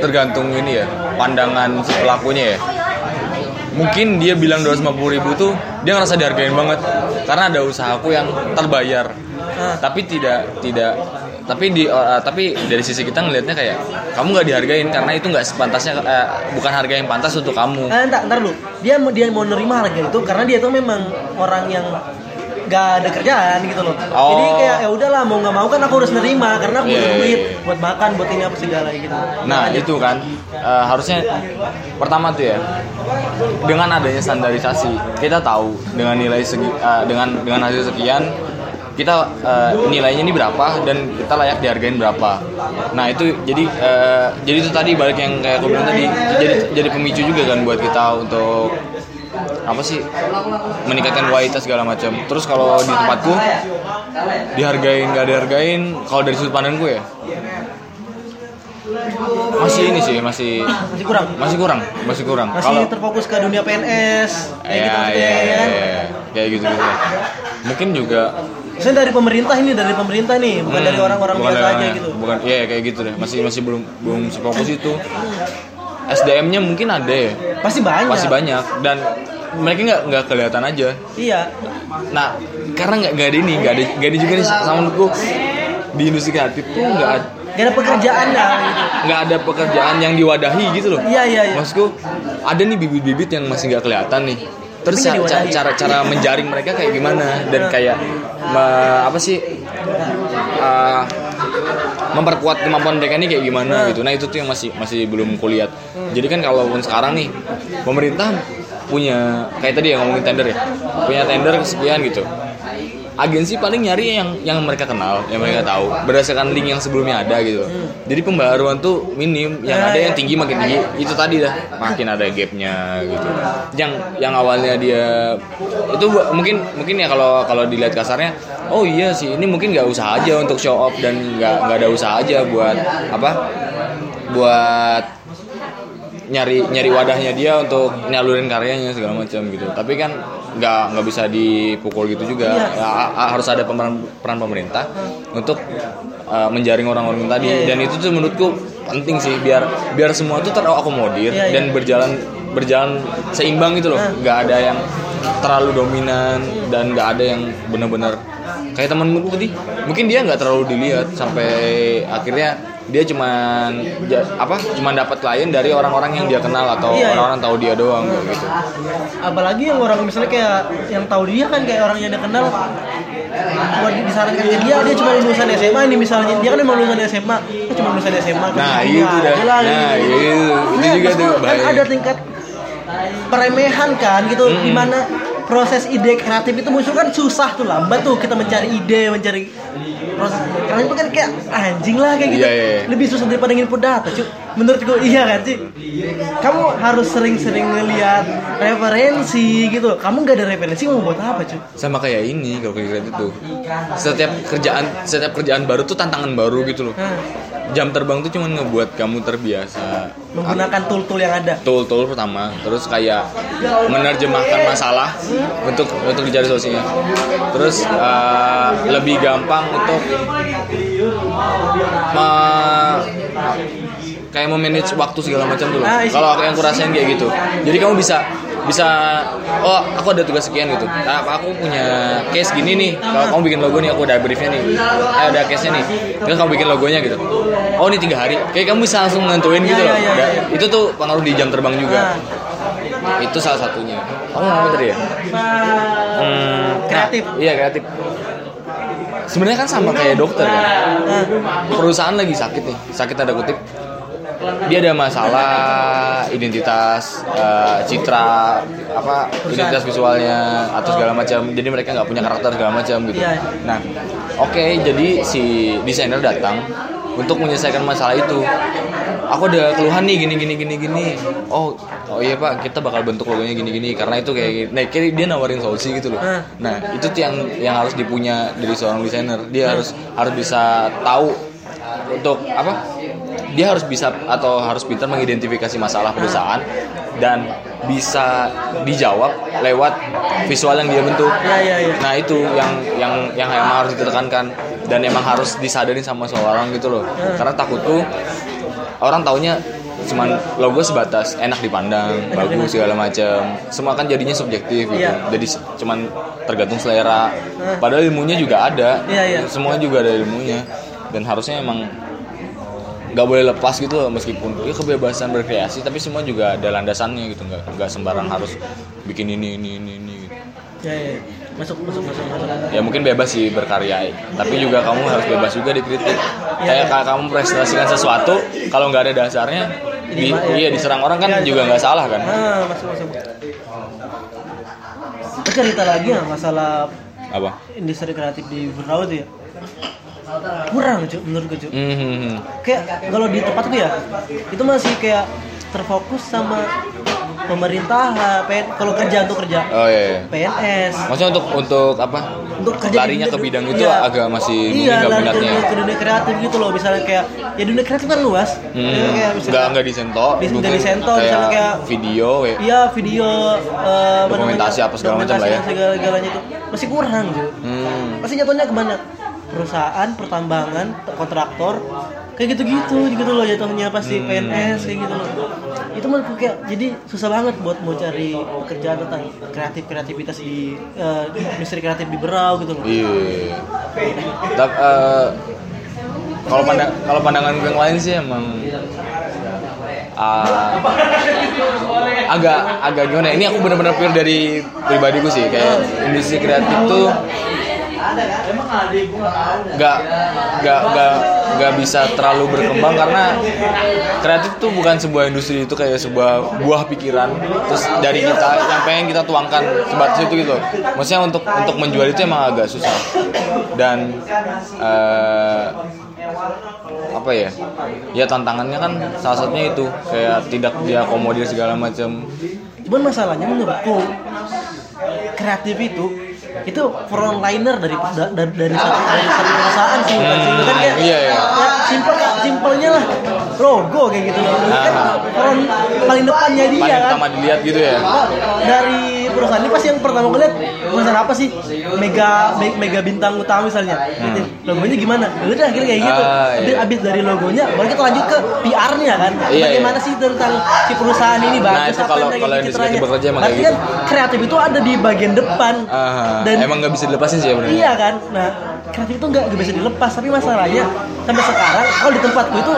tergantung ini ya pandangan si pelakunya ya mungkin dia bilang 250 ribu tuh dia ngerasa dihargain banget karena ada usahaku yang terbayar Ah. tapi tidak tidak tapi di eh, tapi dari sisi kita ngelihatnya kayak kamu nggak dihargain karena itu nggak sepantasnya eh, bukan harga yang pantas untuk kamu Eh, entar, entar lu. Dia dia mau nerima harga itu karena dia tuh memang orang yang gak ada kerjaan gitu loh. Oh. Jadi kayak ya udahlah mau nggak mau kan aku harus nerima karena aku Iya, butuh iya, duit iya. buat makan, buat ini apa segala gitu. Nah itu kan eh, harusnya pertama tuh ya dengan adanya standarisasi kita tahu dengan nilai segi eh, dengan dengan hasil sekian kita eh, nilainya ini berapa dan kita layak dihargain berapa nah itu jadi eh, jadi itu tadi balik yang kayak aku bilang tadi jadi jadi pemicu juga kan buat kita untuk apa sih meningkatkan kualitas segala macam terus kalau di tempatku dihargain nggak dihargain kalau dari sudut pandangku ya masih ini sih masih Masih kurang. masih kurang masih kurang Masih kalau terfokus ke dunia PNS. Kayak ya, gitu ya, ya, ya, kan? ya, kayak gitu gitu mungkin juga Maksudnya dari pemerintah ini dari pemerintah nih, bukan Hmm, dari orang-orang biasa aja gitu. bukan iya kayak gitu deh masih masih belum belum sefokus itu SDM-nya mungkin ada ya Pasti banyak. pasti banyak dan mereka nggak nggak kelihatan aja Iya. nah karena nggak ada ini nggak ada nggak ada juga nih sama menurutku di industri kreatif tuh nggak ada- Gak ada pekerjaan dah gitu. nggak ada pekerjaan yang diwadahi gitu loh Iya iya iya. maksudku ada nih bibit-bibit yang masih nggak kelihatan nih terus ca- ca- cara cara menjaring mereka kayak gimana dan kayak me- apa sih uh, memperkuat kemampuan mereka ini kayak gimana gitu. Nah itu tuh yang masih masih belum kulihat. Jadi kan kalaupun sekarang nih pemerintah punya kayak tadi yang ngomongin tender ya punya tender sekian gitu agensi paling nyari yang yang mereka kenal, yang mereka tahu berdasarkan link yang sebelumnya ada gitu. Jadi pembaruan tuh minim, yang Ya, ada ya. yang tinggi makin tinggi. Itu tadi dah, makin ada gapnya gitu. Yang yang awalnya dia itu mungkin mungkin ya kalau kalau dilihat kasarnya, oh iya sih ini mungkin nggak usah aja untuk show off dan nggak nggak ada usaha aja buat apa? Buat nyari nyari wadahnya dia untuk nyalurin karyanya segala macam gitu tapi kan nggak nggak bisa dipukul gitu juga Iya. Ya, harus ada peran peran pemerintah untuk uh, menjaring orang-orang tadi Iya, iya. dan itu tuh menurutku penting sih biar biar semua tuh terakomodir Iya, iya. dan berjalan berjalan seimbang gitu loh Nah. nggak ada yang terlalu dominan dan nggak ada yang benar-benar kayak temanmu tadi mungkin dia nggak terlalu dilihat sampai akhirnya dia cuman ja- apa cuman dapat klien dari orang-orang yang dia kenal atau Iya, iya. orang-orang tahu dia doang gitu. Apalagi yang orang misalnya kayak yang tahu dia kan kayak orang yang dia kenal. Buat disarankan ke dia dia cuma lulusan SMA ini misalnya. Dia kan emang lulusan SMA dia cuma lulusan SMA nah Iya, itu dah aja lah, nah gitu. itu itu Iya, juga tuh kan ada tingkat peremehan kan gitu. Mm-mm. di mana proses ide kreatif itu muncul kan susah tuh lambat tuh kita mencari ide mencari proses itu kan kayak anjing lah kayak gitu. Iya, iya, iya. lebih susah daripada nginput data cuy menurutku iya kan sih kamu harus sering-sering ngeliat referensi gitu. Kamu gak ada referensi mau buat apa cuy sama kayak ini kalau kayak gitu. Tuh setiap kerjaan setiap kerjaan baru tuh tantangan baru gitu loh jam terbang tuh cuma ngebuat kamu terbiasa. Menggunakan tool-tool yang ada. Tool-tool pertama. Terus kayak menerjemahkan masalah untuk untuk dicari solusinya. Terus eh, lebih gampang untuk me- kayak memanage waktu segala macam dulu isi. kalau aku yang kurasain kayak gitu. Jadi kamu bisa bisa oh aku ada tugas sekian gitu. Nah, aku punya case gini nih. Kalau kamu bikin logo nih aku udah briefnya nih. Eh, ada case nya nih. Terus kamu bikin logonya gitu. Oh ini tiga hari. Kayak kamu bisa langsung nentuin gitu loh. Iya. itu tuh pengaruh di jam terbang juga. Nah, itu salah satunya. Kamu ngomong apa tadi ya? Hmm, Kreatif. nah, iya kreatif. Sebenarnya kan sama kayak dokter kan. Nah, perusahaan lagi sakit nih. Sakit tanda kutip dia ada masalah identitas eh, citra apa identitas visualnya atau segala macam. Jadi mereka nggak punya karakter segala macam gitu. Iya. nah oke jadi si desainer datang untuk menyelesaikan masalah itu. Aku ada keluhan nih gini gini gini gini. Oh oh iya pak kita bakal bentuk logonya gini gini karena itu kayak gini. nah kayak dia nawarin solusi gitu loh. Nah. nah itu tuh yang yang harus dipunya dari seorang desainer. Dia harus harus bisa tahu untuk apa dia harus bisa atau harus pintar mengidentifikasi masalah perusahaan dan bisa dijawab lewat visual yang dia bentuk. Iya, iya, iya. Nah itu yang yang yang emang harus ditekankan dan emang harus disadarin sama seorang gitu loh. Karena takutku orang taunya cuman logo sebatas enak dipandang, bagus segala macam. Semua kan jadinya subjektif gitu. Iya. Jadi cuman tergantung selera. Padahal ilmunya juga ada. Iya, iya. Semua juga ada ilmunya dan harusnya emang nggak boleh lepas gitu loh meskipun ya kebebasan berkreasi tapi semua juga ada landasannya gitu. Nggak nggak sembarang harus bikin ini ini ini ini gitu. ya, ya. masuk masuk masuk masuk. Ya mungkin bebas sih berkarya tapi juga kamu harus bebas juga dikritik. Kayak kalau kamu presentasikan sesuatu kalau nggak ada dasarnya di, Diterima, ya. iya diserang orang kan Iya, juga nggak salah kan? Ah, masuk masuk. Cerita lagi ya masalah apa? industri kreatif di Berau ya kurang cuy menurut gue cuy Hmm, hmm, hmm. kayak kalau di tempat itu ya itu masih kayak terfokus sama pemerintah PN kalau kerja untuk kerja. Oh iya, iya. PNS maksudnya untuk untuk apa? Untuk kerja larinya dunia- ke bidang itu iya. agak masih iya lari minatnya. ke, ke dunia kreatif gitu loh misalnya kayak ya dunia kreatif kan luas. Hmm, Ya, kayak nggak nggak disento, Di- nggak disento, kayak misalnya kayak- video kayak Iya video apa Dokumentasi apa segala macam lah ya. segala galanya itu. Masih kurang cuy hmm, pasti jatuhnya ke mana perusahaan pertambangan kontraktor kayak gitu-gitu gitu loh jatuhnya pasti Hmm. PNS kayak gitu loh. Itu menurutku kayak jadi susah banget buat mau cari pekerjaan tentang kreatif kreativitas di eh, industri kreatif di Berau gitu loh. Iya. Eh, kalau pandang kalau pandangan yang lain sih emang ah, agak agak gimana ya, ini aku benar-benar pure dari pribadiku sih kayak industri kreatif tuh nggak nggak nggak nggak bisa terlalu berkembang karena kreatif tuh bukan sebuah industri itu kayak sebuah buah pikiran. Terus dari kita yang pengen kita tuangkan sebatas itu gitu. Maksudnya untuk untuk menjual itu emang agak susah. Dan eh, apa ya? Ya tantangannya kan salah satunya itu kayak tidak diakomodir segala macam. Cuman masalahnya menurutku kreatif itu itu frontliner dari da- dari dari satu dari satu perusahaan sih. Bukan sih kan kayak iya, iya. ya, simpel simpelnya lah. Logo kayak gitu. Loh kan Ah. front paling depannya dia paling kan. pertama dilihat gitu ya? Dari perusahaan ini pasti yang pertama gue lihat perusahaan apa sih? Mega me- mega bintang utama misalnya. Gitu. logonya gimana? Udah akhirnya kayak gitu. Hmm. Ah, Habis- iya. habis dari logonya baru kita lanjut ke PR-nya kan. Iya, bagaimana iya. sih tentang si perusahaan ini? Bagus itu apa kalau- yang kalau industri citranya bekerja emang berarti kan kreatif itu ada di bagian depan. Ah, dan emang nggak bisa dilepasin sih ya benar Iya kan, nah kreatif itu nggak bisa dilepas. Tapi masalahnya sampai sekarang kalau di tempatku itu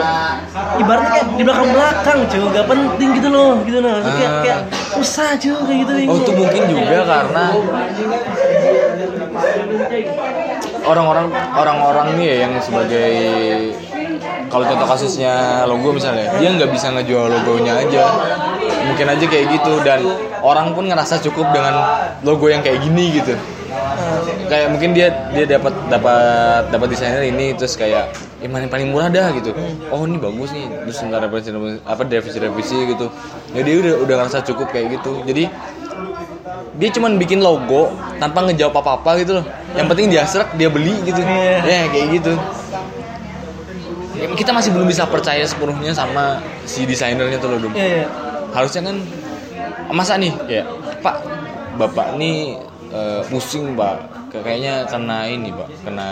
ibaratnya kayak di belakang belakang cuy. Nggak penting gitu loh gitu loh. Maksudnya kayak, Ah. kayak susah cuy kayak gitu Oh itu mungkin juga karena orang-orang orang-orang nih ya yang sebagai kalau contoh kasusnya logo misalnya dia nggak bisa ngejual logonya aja. Mungkin aja kayak gitu dan orang pun ngerasa cukup dengan logo yang kayak gini gitu kayak mungkin dia dia dapat dapat dapat desainer ini terus kayak eh, yang paling murah dah gitu. Oh ini bagus nih. Terus nggak ada revisi apa revisi revisi gitu. Ya dia udah udah ngerasa cukup kayak gitu. Jadi dia cuman bikin logo tanpa ngejawab apa apa gitu loh. Yang penting dia serak dia beli gitu. Iya. ya kayak gitu. Ya, kita masih belum bisa percaya sepenuhnya sama si desainernya tuh loh Dum Iya, iya. harusnya kan masa nih kayak pak bapak nih eh, pusing pak. Kayak- kayaknya kena ini pak. Kena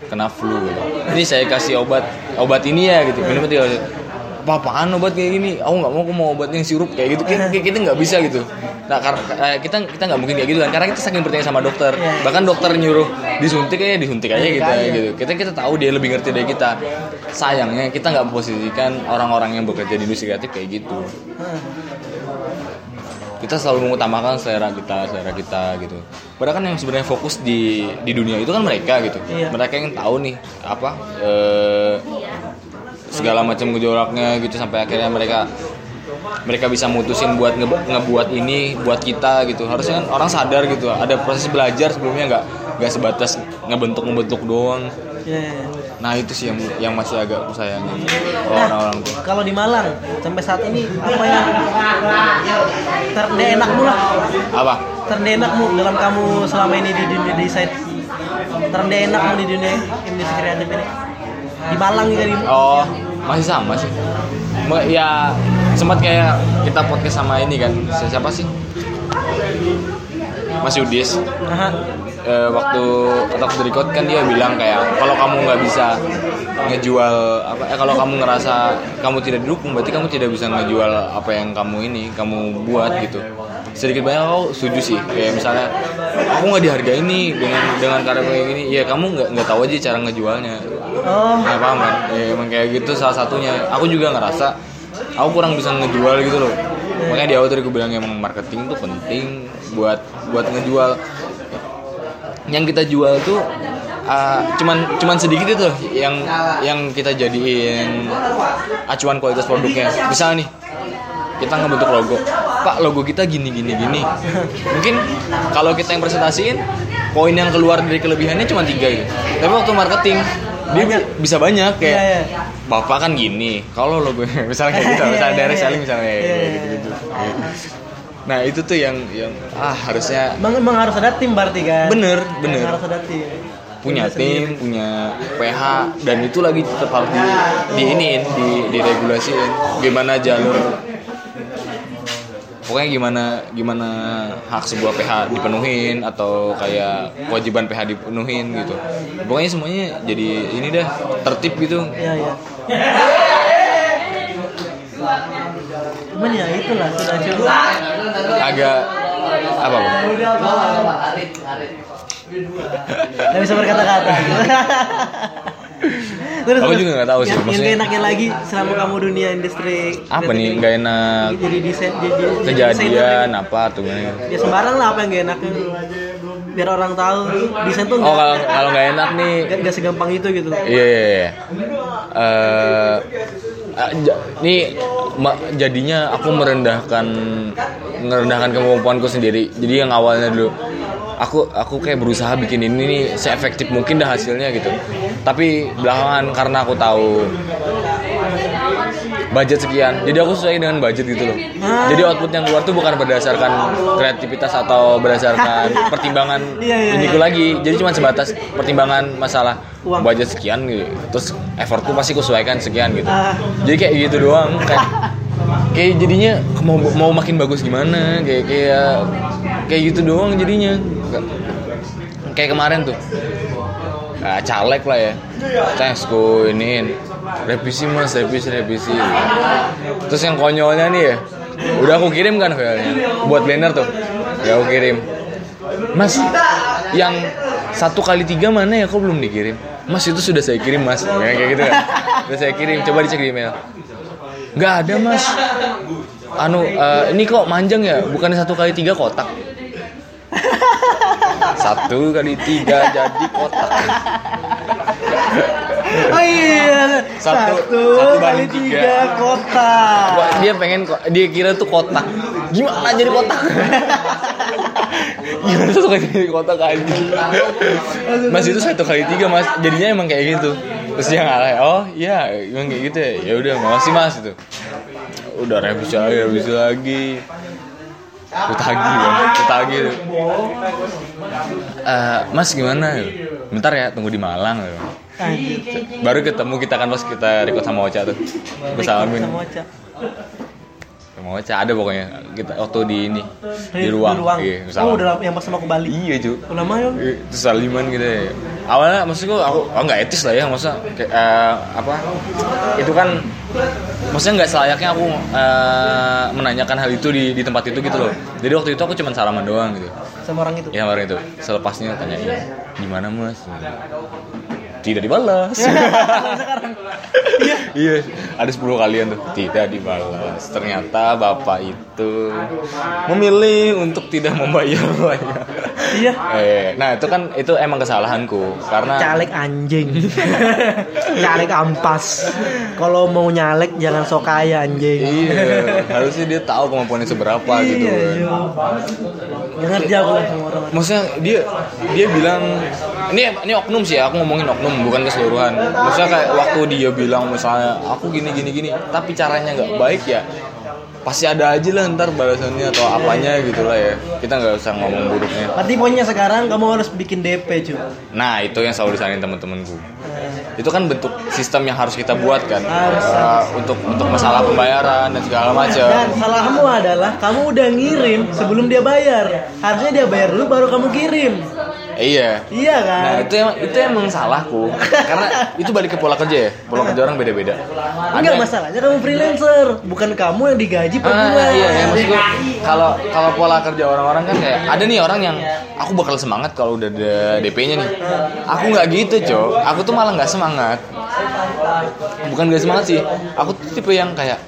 kena flu gitu. ini saya kasih obat obat ini ya gitu. Minum tiga apa apaan obat kayak gini? Aku nggak mau aku mau obat yang sirup kayak gitu. Kayak, kita nggak bisa gitu. Nah karena eh, kita kita nggak mungkin kayak gitu kan. Karena kita saking percaya sama dokter. Iya. bahkan dokter nyuruh disuntik aja disuntik aja kita gitu kita kita tahu dia lebih ngerti dari kita. Sayangnya kita nggak memposisikan orang-orang yang bekerja di industri kreatif kayak gitu. Kita selalu mengutamakan selera kita selera kita gitu. Padahal kan yang sebenarnya fokus di di dunia itu kan mereka gitu. Iya. mereka yang tahu nih apa eh, segala macam gejolaknya gitu sampai akhirnya mereka mereka bisa mutusin buat nge- ngebuat ini buat kita gitu. Harusnya kan orang sadar gitu. Ada proses belajar sebelumnya nggak nggak sebatas ngebentuk ngebentuk doang Iya, iya. nah itu sih yang yang masih agak aku kalau Nah, orang-orang tuh kalau di Malang sampai saat ini apa yang terenakmu lah apa terenakmu dalam kamu selama ini di dunia desain terenakmu di dunia industri kreatif ini di Malang di Oh, masih sama sih. Ya sempat kayak kita podcast sama ini kan. Si- Siapa sih? Mas Yudis. Aha. Eh, waktu atau waktu record kan dia bilang kayak kalau kamu nggak bisa ngejual apa eh kalau kamu ngerasa kamu tidak didukung berarti kamu tidak bisa ngejual apa yang kamu ini kamu buat gitu sedikit banyak aku setuju sih kayak misalnya aku nggak dihargai nih dengan dengan karya kayak gini ya kamu nggak nggak tahu aja cara ngejualnya oh Nggak paham kan? Ya, emang kayak gitu salah satunya. Aku juga ngerasa aku kurang bisa ngejual gitu loh. Makanya di awal tadi aku bilang emang marketing tuh penting buat buat ngejual. Yang kita jual tuh uh, cuman cuman sedikit itu yang yang kita jadiin acuan kualitas produknya. Misalnya nih kita ngebentuk logo. Pak, logo kita gini gini gini. Mungkin kalau kita yang presentasiin poin yang keluar dari kelebihannya cuma tiga gitu tapi waktu marketing dia Banyak. bisa banyak kayak Iya, iya. bapak kan gini kalau lo gue misalnya kayak gitu Iya, misalnya iya, direct iya. selling misalnya iya, gitu, gitu. Nah itu tuh yang yang ah harusnya Emang, emang harus ada tim berarti kan? Bener, bener. harus ada tim. punya tim, punya PH dan itu lagi tetap harus di, di iniin, di diregulasiin. Gimana jalur pokoknya gimana gimana hak sebuah PH dipenuhin atau kayak kewajiban PH dipenuhin gitu. Pokoknya semuanya jadi ini dah tertib gitu. Iya, iya. Cuman ya itulah sudah coba. Agak apa Bang? Gak bisa berkata-kata. Terus, Aku juga nggak tahu sih, Yang, yang maksudnya- gak enaknya lagi selama kamu dunia industri Apa nih nggak enak Jadi desain jadi, jadi kejadian apa tuh. Ya sembarang lah apa yang gak enaknya. Biar orang tahu desain tuh Oh kalau kalau nggak enak nih gak, gak segampang itu gitu. Iya, iya, iya. Eh, ah, ja- nih ma- jadinya aku merendahkan merendahkan kemampuanku sendiri. Jadi yang awalnya dulu aku aku kayak berusaha bikin ini nih seefektif mungkin dah hasilnya gitu. Tapi belakangan karena aku tahu budget sekian, jadi aku sesuai dengan budget gitu loh. Jadi output yang keluar tuh bukan berdasarkan kreativitas atau berdasarkan pertimbangan Iya, iya, indiku iya. lagi. Jadi cuma sebatas pertimbangan masalah Uang. budget sekian gitu. Terus effortku pasti kusesuaikan sekian gitu. Ah. Jadi kayak gitu doang kayak kayak jadinya mau mau makin bagus gimana kayak kayak kayak gitu doang jadinya. Kayak kemarin tuh. Nah, caleg lah ya. Thanks ku iniin. Revisi mas, revisi, revisi. Terus yang konyolnya nih ya, udah aku kirim kan filenya buat banner tuh. Udah aku kirim. Mas, yang satu kali tiga mana ya? Kok belum dikirim? Mas itu sudah saya kirim mas. Ya, kayak gitu kan. Sudah saya kirim. Coba dicek di email. Nggak ada mas. Anu, eh, ini kok manjang ya? Bukan satu kali tiga kotak. Satu kali tiga jadi kotak. Oh iya, Satu- satu, satu kali tiga. tiga kota. Wah, dia pengen dia kira tuh kotak. Gimana jadi kotak? Gimana satu kali jadi kotak aja? Mas itu satu kali tiga mas. Jadinya emang kayak gitu. Terus dia ngalah. Oh iya, emang kayak gitu ya. Ya udah, makasih mas itu. Udah revisi lagi, revisi lagi. Kan, ku tagih tuh. Eh, mas gimana? Bentar ya, tunggu di Malang. Anjir. Baru ketemu kita kan pas kita record sama Ocha tuh. Gue salamin. Sama Ocha ada pokoknya. Kita waktu di ini di Di ruang. ruang. Iya, oh, udah yang pas sama ke Bali. Iya, cu. Udah lama ya? Terus saliman gitu ya. Awalnya maksudku aku oh nggak etis lah ya masa kayak eh, apa? Itu kan maksudnya nggak selayaknya aku eh, menanyakan hal itu di di tempat itu gitu loh. Jadi waktu itu aku cuma salaman doang gitu. Sama orang itu. Ya orang itu. Selepasnya tanyain, "Gimana, Mas?" Tidak dibalas. Sekarang. Iya. iya, ada 10 kalian tuh tidak dibalas. Ternyata bapak itu memilih untuk tidak membayar lagi. Iya. Eh, nah itu kan itu emang kesalahanku karena Caleg anjing. Caleg ampas. Kalau mau nyalek jangan sok kaya anjing. iya harusnya dia tahu kemampuannya seberapa gitu Iya, kan. iya. Ngerti aku lah sama orang. Maksudnya dia dia bilang ini ini oknum sih ya, aku ngomongin oknum bukan keseluruhan. Maksudnya kayak waktu dia bilang misalnya aku gini gini gini, tapi caranya nggak baik ya pasti ada aja lah ntar balasannya atau apanya gitu lah ya. Kita nggak usah ngomong buruknya. Berarti pokoknya sekarang kamu harus bikin DP cuy. Nah itu yang selalu disaranin teman-temanku. Itu kan bentuk sistem yang harus kita buat kan Harus. Eh, untuk untuk masalah pembayaran dan segala macam. Dan salahmu adalah kamu udah ngirim sebelum dia bayar. Harusnya dia bayar dulu baru kamu kirim. Eh, iya. Iya kan? Nah itu emang itu emang salahku karena itu balik ke pola kerja ya pola kerja orang beda-beda. Enggak yang- masalahnya kamu freelancer, bukan kamu yang digaji per Ah, bulan. iya, ya, maksud gue kalau kalau pola kerja orang-orang kan kayak ada nih orang yang aku bakal semangat kalau udah ada DP-nya nih. Aku nggak gitu, Cok. Aku tuh malah nggak semangat. Bukan nggak semangat sih. Aku tuh tipe yang kayak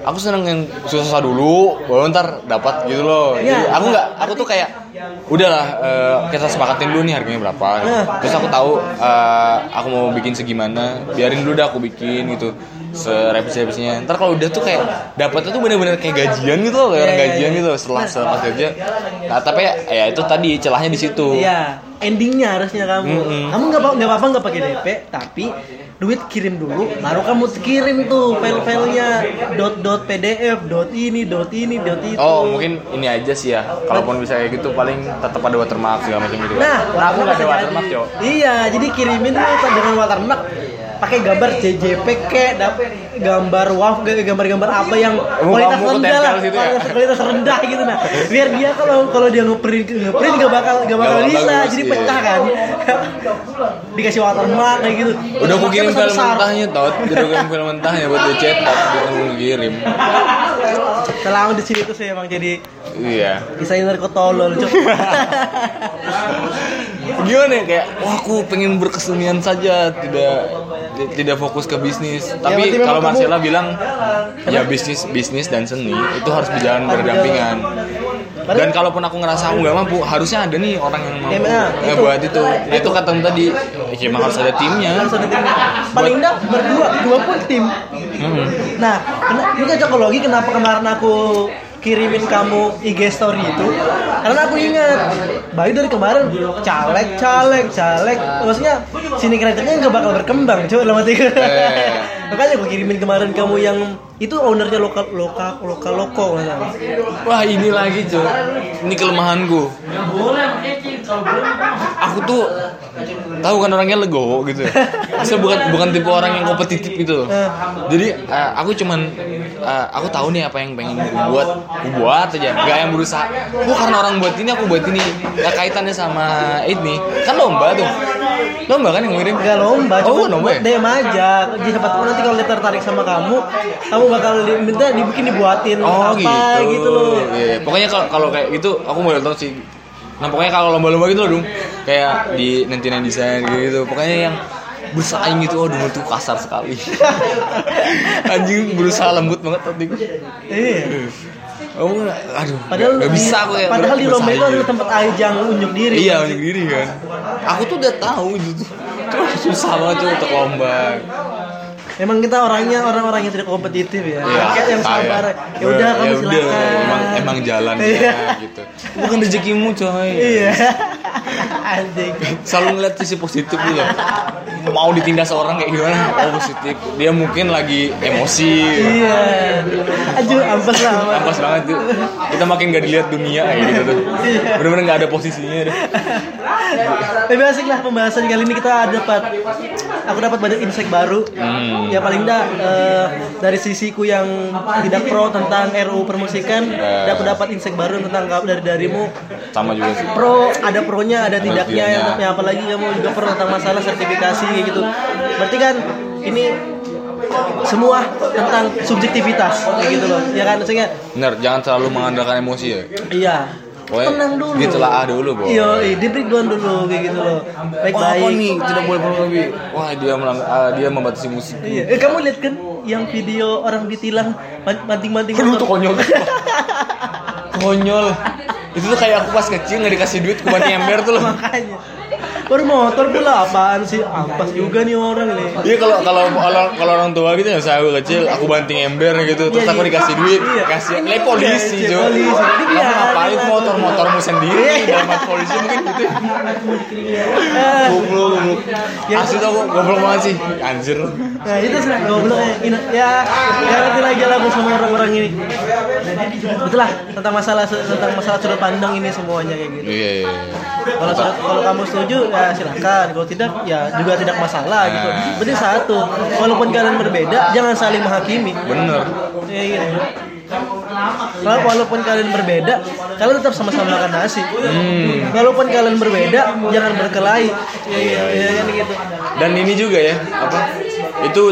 aku seneng yang susah dulu baru ntar dapat gitu loh jadi aku nggak aku tuh kayak udahlah eh, kita sepakatin dulu nih harganya berapa Nah. terus aku tahu eh, aku mau bikin segimana biarin dulu dah aku bikin gitu serevisi-revisinya ntar kalau udah tuh kayak dapatnya tuh bener-bener kayak gajian gitu loh kayak orang Iya, iya, gajian iya. gitu setelah setelah kerja nah, tapi ya, ya itu tadi celahnya di situ Iya, endingnya harusnya kamu. Mm-mm. Kamu nggak apa nggak apa nggak pakai DP, tapi duit kirim dulu, baru kamu kirim tuh file-filenya. Dot dot PDF, dot ini, dot ini, dot itu. Oh mungkin ini aja sih ya. Kalaupun bisa kayak gitu paling tetap ada watermark segala macam gitu Nah, Nah aku nggak ada watermark yo Iya, jadi kirimin tuh dengan watermark pakai gambar JJP dapet gambar WAV, gambar-gambar apa yang kualitas rendah lah, situ ya? kualitas, kualitas rendah gitu nah. Biar dia kalau kalau dia ngeprint ngeprint gak bakal gak bakal bisa, jadi iya. pecah kan. Dikasih watermark kayak gitu. Udah aku kirim besar-besar. mentahnya tot Udah aku kirim file mentahnya buat dicetak Gitu aku kirim Selama di sini tuh saya emang jadi Iya. desainer kok tolol, Cuk. Gimana ya kayak Wah aku pengen berkesenian saja Tidak tidak fokus ke bisnis. Tapi berarti memang kalau kamu- Marcella bilang Ya bisnis bisnis dan seni Itu harus berjalan. berdampingan dan kalaupun aku ngerasa aku nggak mampu, harusnya ada nih orang yang mampu Ya, nah, itu. ngebuat itu. Nah, itu kata tadi, ya emang harus ada timnya. Harus ada tim. Paling enggak berdua, dua pun tim. Hmm. Nah, ini cocokologi kenapa kemarin aku kirimin kamu IG story itu karena aku ingat Bayu dari kemarin caleg caleg caleg maksudnya sini kreatifnya nggak bakal berkembang coba dalam hati Eh. makanya aku kirimin kemarin kamu yang itu ownernya lokal lokal lokal loko. Wah ini lagi cuy, ini kelemahanku. Aku tuh tahu kan orangnya legowo gitu. Saya bukan bukan tipe orang yang kompetitif gitu. loh. Jadi eh, aku cuman eh, aku tahu nih apa yang pengen aku buat, aku buat aja. Gak yang berusaha. Oh karena orang buat ini aku buat ini. Ya kaitannya sama ini kan lomba tuh. Lomba kan yang ngirim. Gak lomba, Oh, cuma lomba ya? DM aja. Jadi siapa tahu nanti kalau dia tertarik sama kamu, kamu bakal diminta dibikin dibuatin Oh apa gitu. gitu, loh. Iya, pokoknya kalau kalau kayak gitu aku mau tahu sih. Nah pokoknya kalau lomba-lomba gitu loh dong, kayak di nanti desain gitu. Pokoknya yang bersaing gitu, aduh itu kasar sekali. Anjing berusaha lembut banget tadi. Iya. Oh, aduh, Padahal nggak di- bisa aku kayak padahal di lomba itu adalah tempat ajang unjuk diri. Iya, unjuk diri kan. Aku tuh udah tahu gitu. Cuma susah banget tuh untuk lomba. Emang kita orangnya orang-orang yang tidak kompetitif ya. Iya, Kayak yang sabar. Ya udah kamu Ya udah, silakan. Emang emang jalannya Iya. gitu. Bukan rezekimu coy. Iya. Anjing. selalu ngeliat sisi positif gitu mau ditindas orang kayak gimana oh positif dia mungkin lagi emosi Iya. Aduh, ampas lah. ampas. ampas banget tuh kita makin gak dilihat dunia kayak gitu tuh bener-bener gak ada posisinya deh Tapi asik lah pembahasan kali ini kita dapat aku dapat banyak insight baru. Hmm. Ya paling enggak eh, dari sisiku yang tidak pro tentang RUU permusikan, Eh. aku dapat insight baru tentang dari darimu. Sama juga sih. Pro ada pronya ada tidaknya yang tapi apalagi kamu juga pro tentang masalah sertifikasi gitu. Berarti kan ini semua tentang subjektivitas kayak gitu loh. Ya kan? Maksudnya bener jangan terlalu mengandalkan emosi ya? Iya Pokoknya tenang dulu. ditelaah dulu, Bo. iya iya, di breakdown dulu kayak gitu loh. Baik Wah, baik nih tidak boleh lebih wah dia melang- ah, dia membatasi musik iya. Eh, kamu lihat kan yang video orang ditilang banting-banting Aduh motor? tuh konyol. Konyol. Itu tuh kayak aku pas kecil nggak dikasih duit ke banting ember tuh loh. Makanya baru motor pula apaan sih ampas juga nih orang nih Iya kalau kalau kalau kalau orang tua gitu ya saya kecil aku banting ember gitu terus Iya, aku iya. dikasih duit Iya. kasih le polisi Jo kamu biarin ngapain aja. motor motormu sendiri dalam polisi mungkin gitu Eh, goblok goblok Ya. asli tuh aku goblok banget sih anjir Nah itu sih goblok ya. Ina- ya ya nanti lagi lah sama orang-orang ini. Betul lah tentang masalah tentang masalah sudut pandang ini semuanya kayak gitu. iya iya Kalau kalau kamu setuju ya silakan. Kalau tidak ya juga tidak masalah gitu. Nah. Penting satu, walaupun kalian berbeda jangan saling menghakimi. bener Ya gitu. Kalau walaupun kalian berbeda, kalian tetap sama-sama makan nasi. Hmm. Walaupun kalian berbeda, jangan berkelahi. Iya, iya, kan gitu. dan ini juga ya apa itu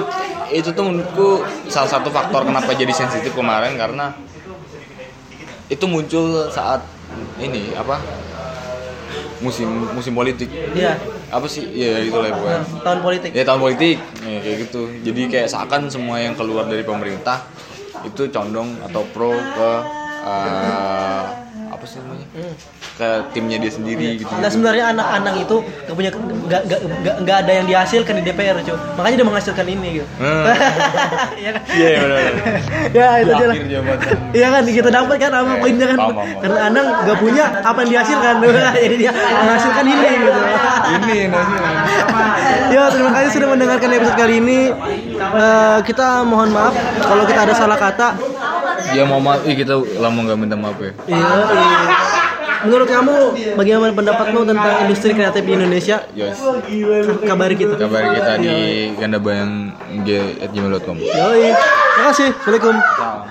itu tuh menurutku salah satu faktor kenapa jadi sensitif kemarin karena itu muncul saat ini apa musim musim politik. Iya, apa sih? Ya itu lah pokoknya. Tahun politik. ya tahun politik. Ya, kayak gitu. Jadi kayak seakan semua yang keluar dari pemerintah itu condong atau pro ke eh, apa sih namanya? Ke timnya dia sendiri gitu Nah sebenarnya anak-anak itu gak punya gak, gak, gak, gak ada yang dihasilkan di DPR cuy makanya dia menghasilkan ini gitu. Hmm. Iya kan? iya benar ya itu dia lah. Iya kan? Kita dapat kan apa poinnya kan. karena Anang gak punya apa yang dihasilkan. Jadi dia menghasilkan ini gitu. Ini nasinya ya terima kasih sudah mendengarkan episode kali ini. Eh, kita mohon maaf kalau kita ada salah kata ya mau maaf Ih, kita lama nggak minta maaf ya iya, iya. menurut kamu bagaimana pendapatmu tentang industri kreatif di Indonesia Yos kabari kita kabar kita di gandabayang g@gmail.com Yoi. Terima kasih. Assalamualaikum.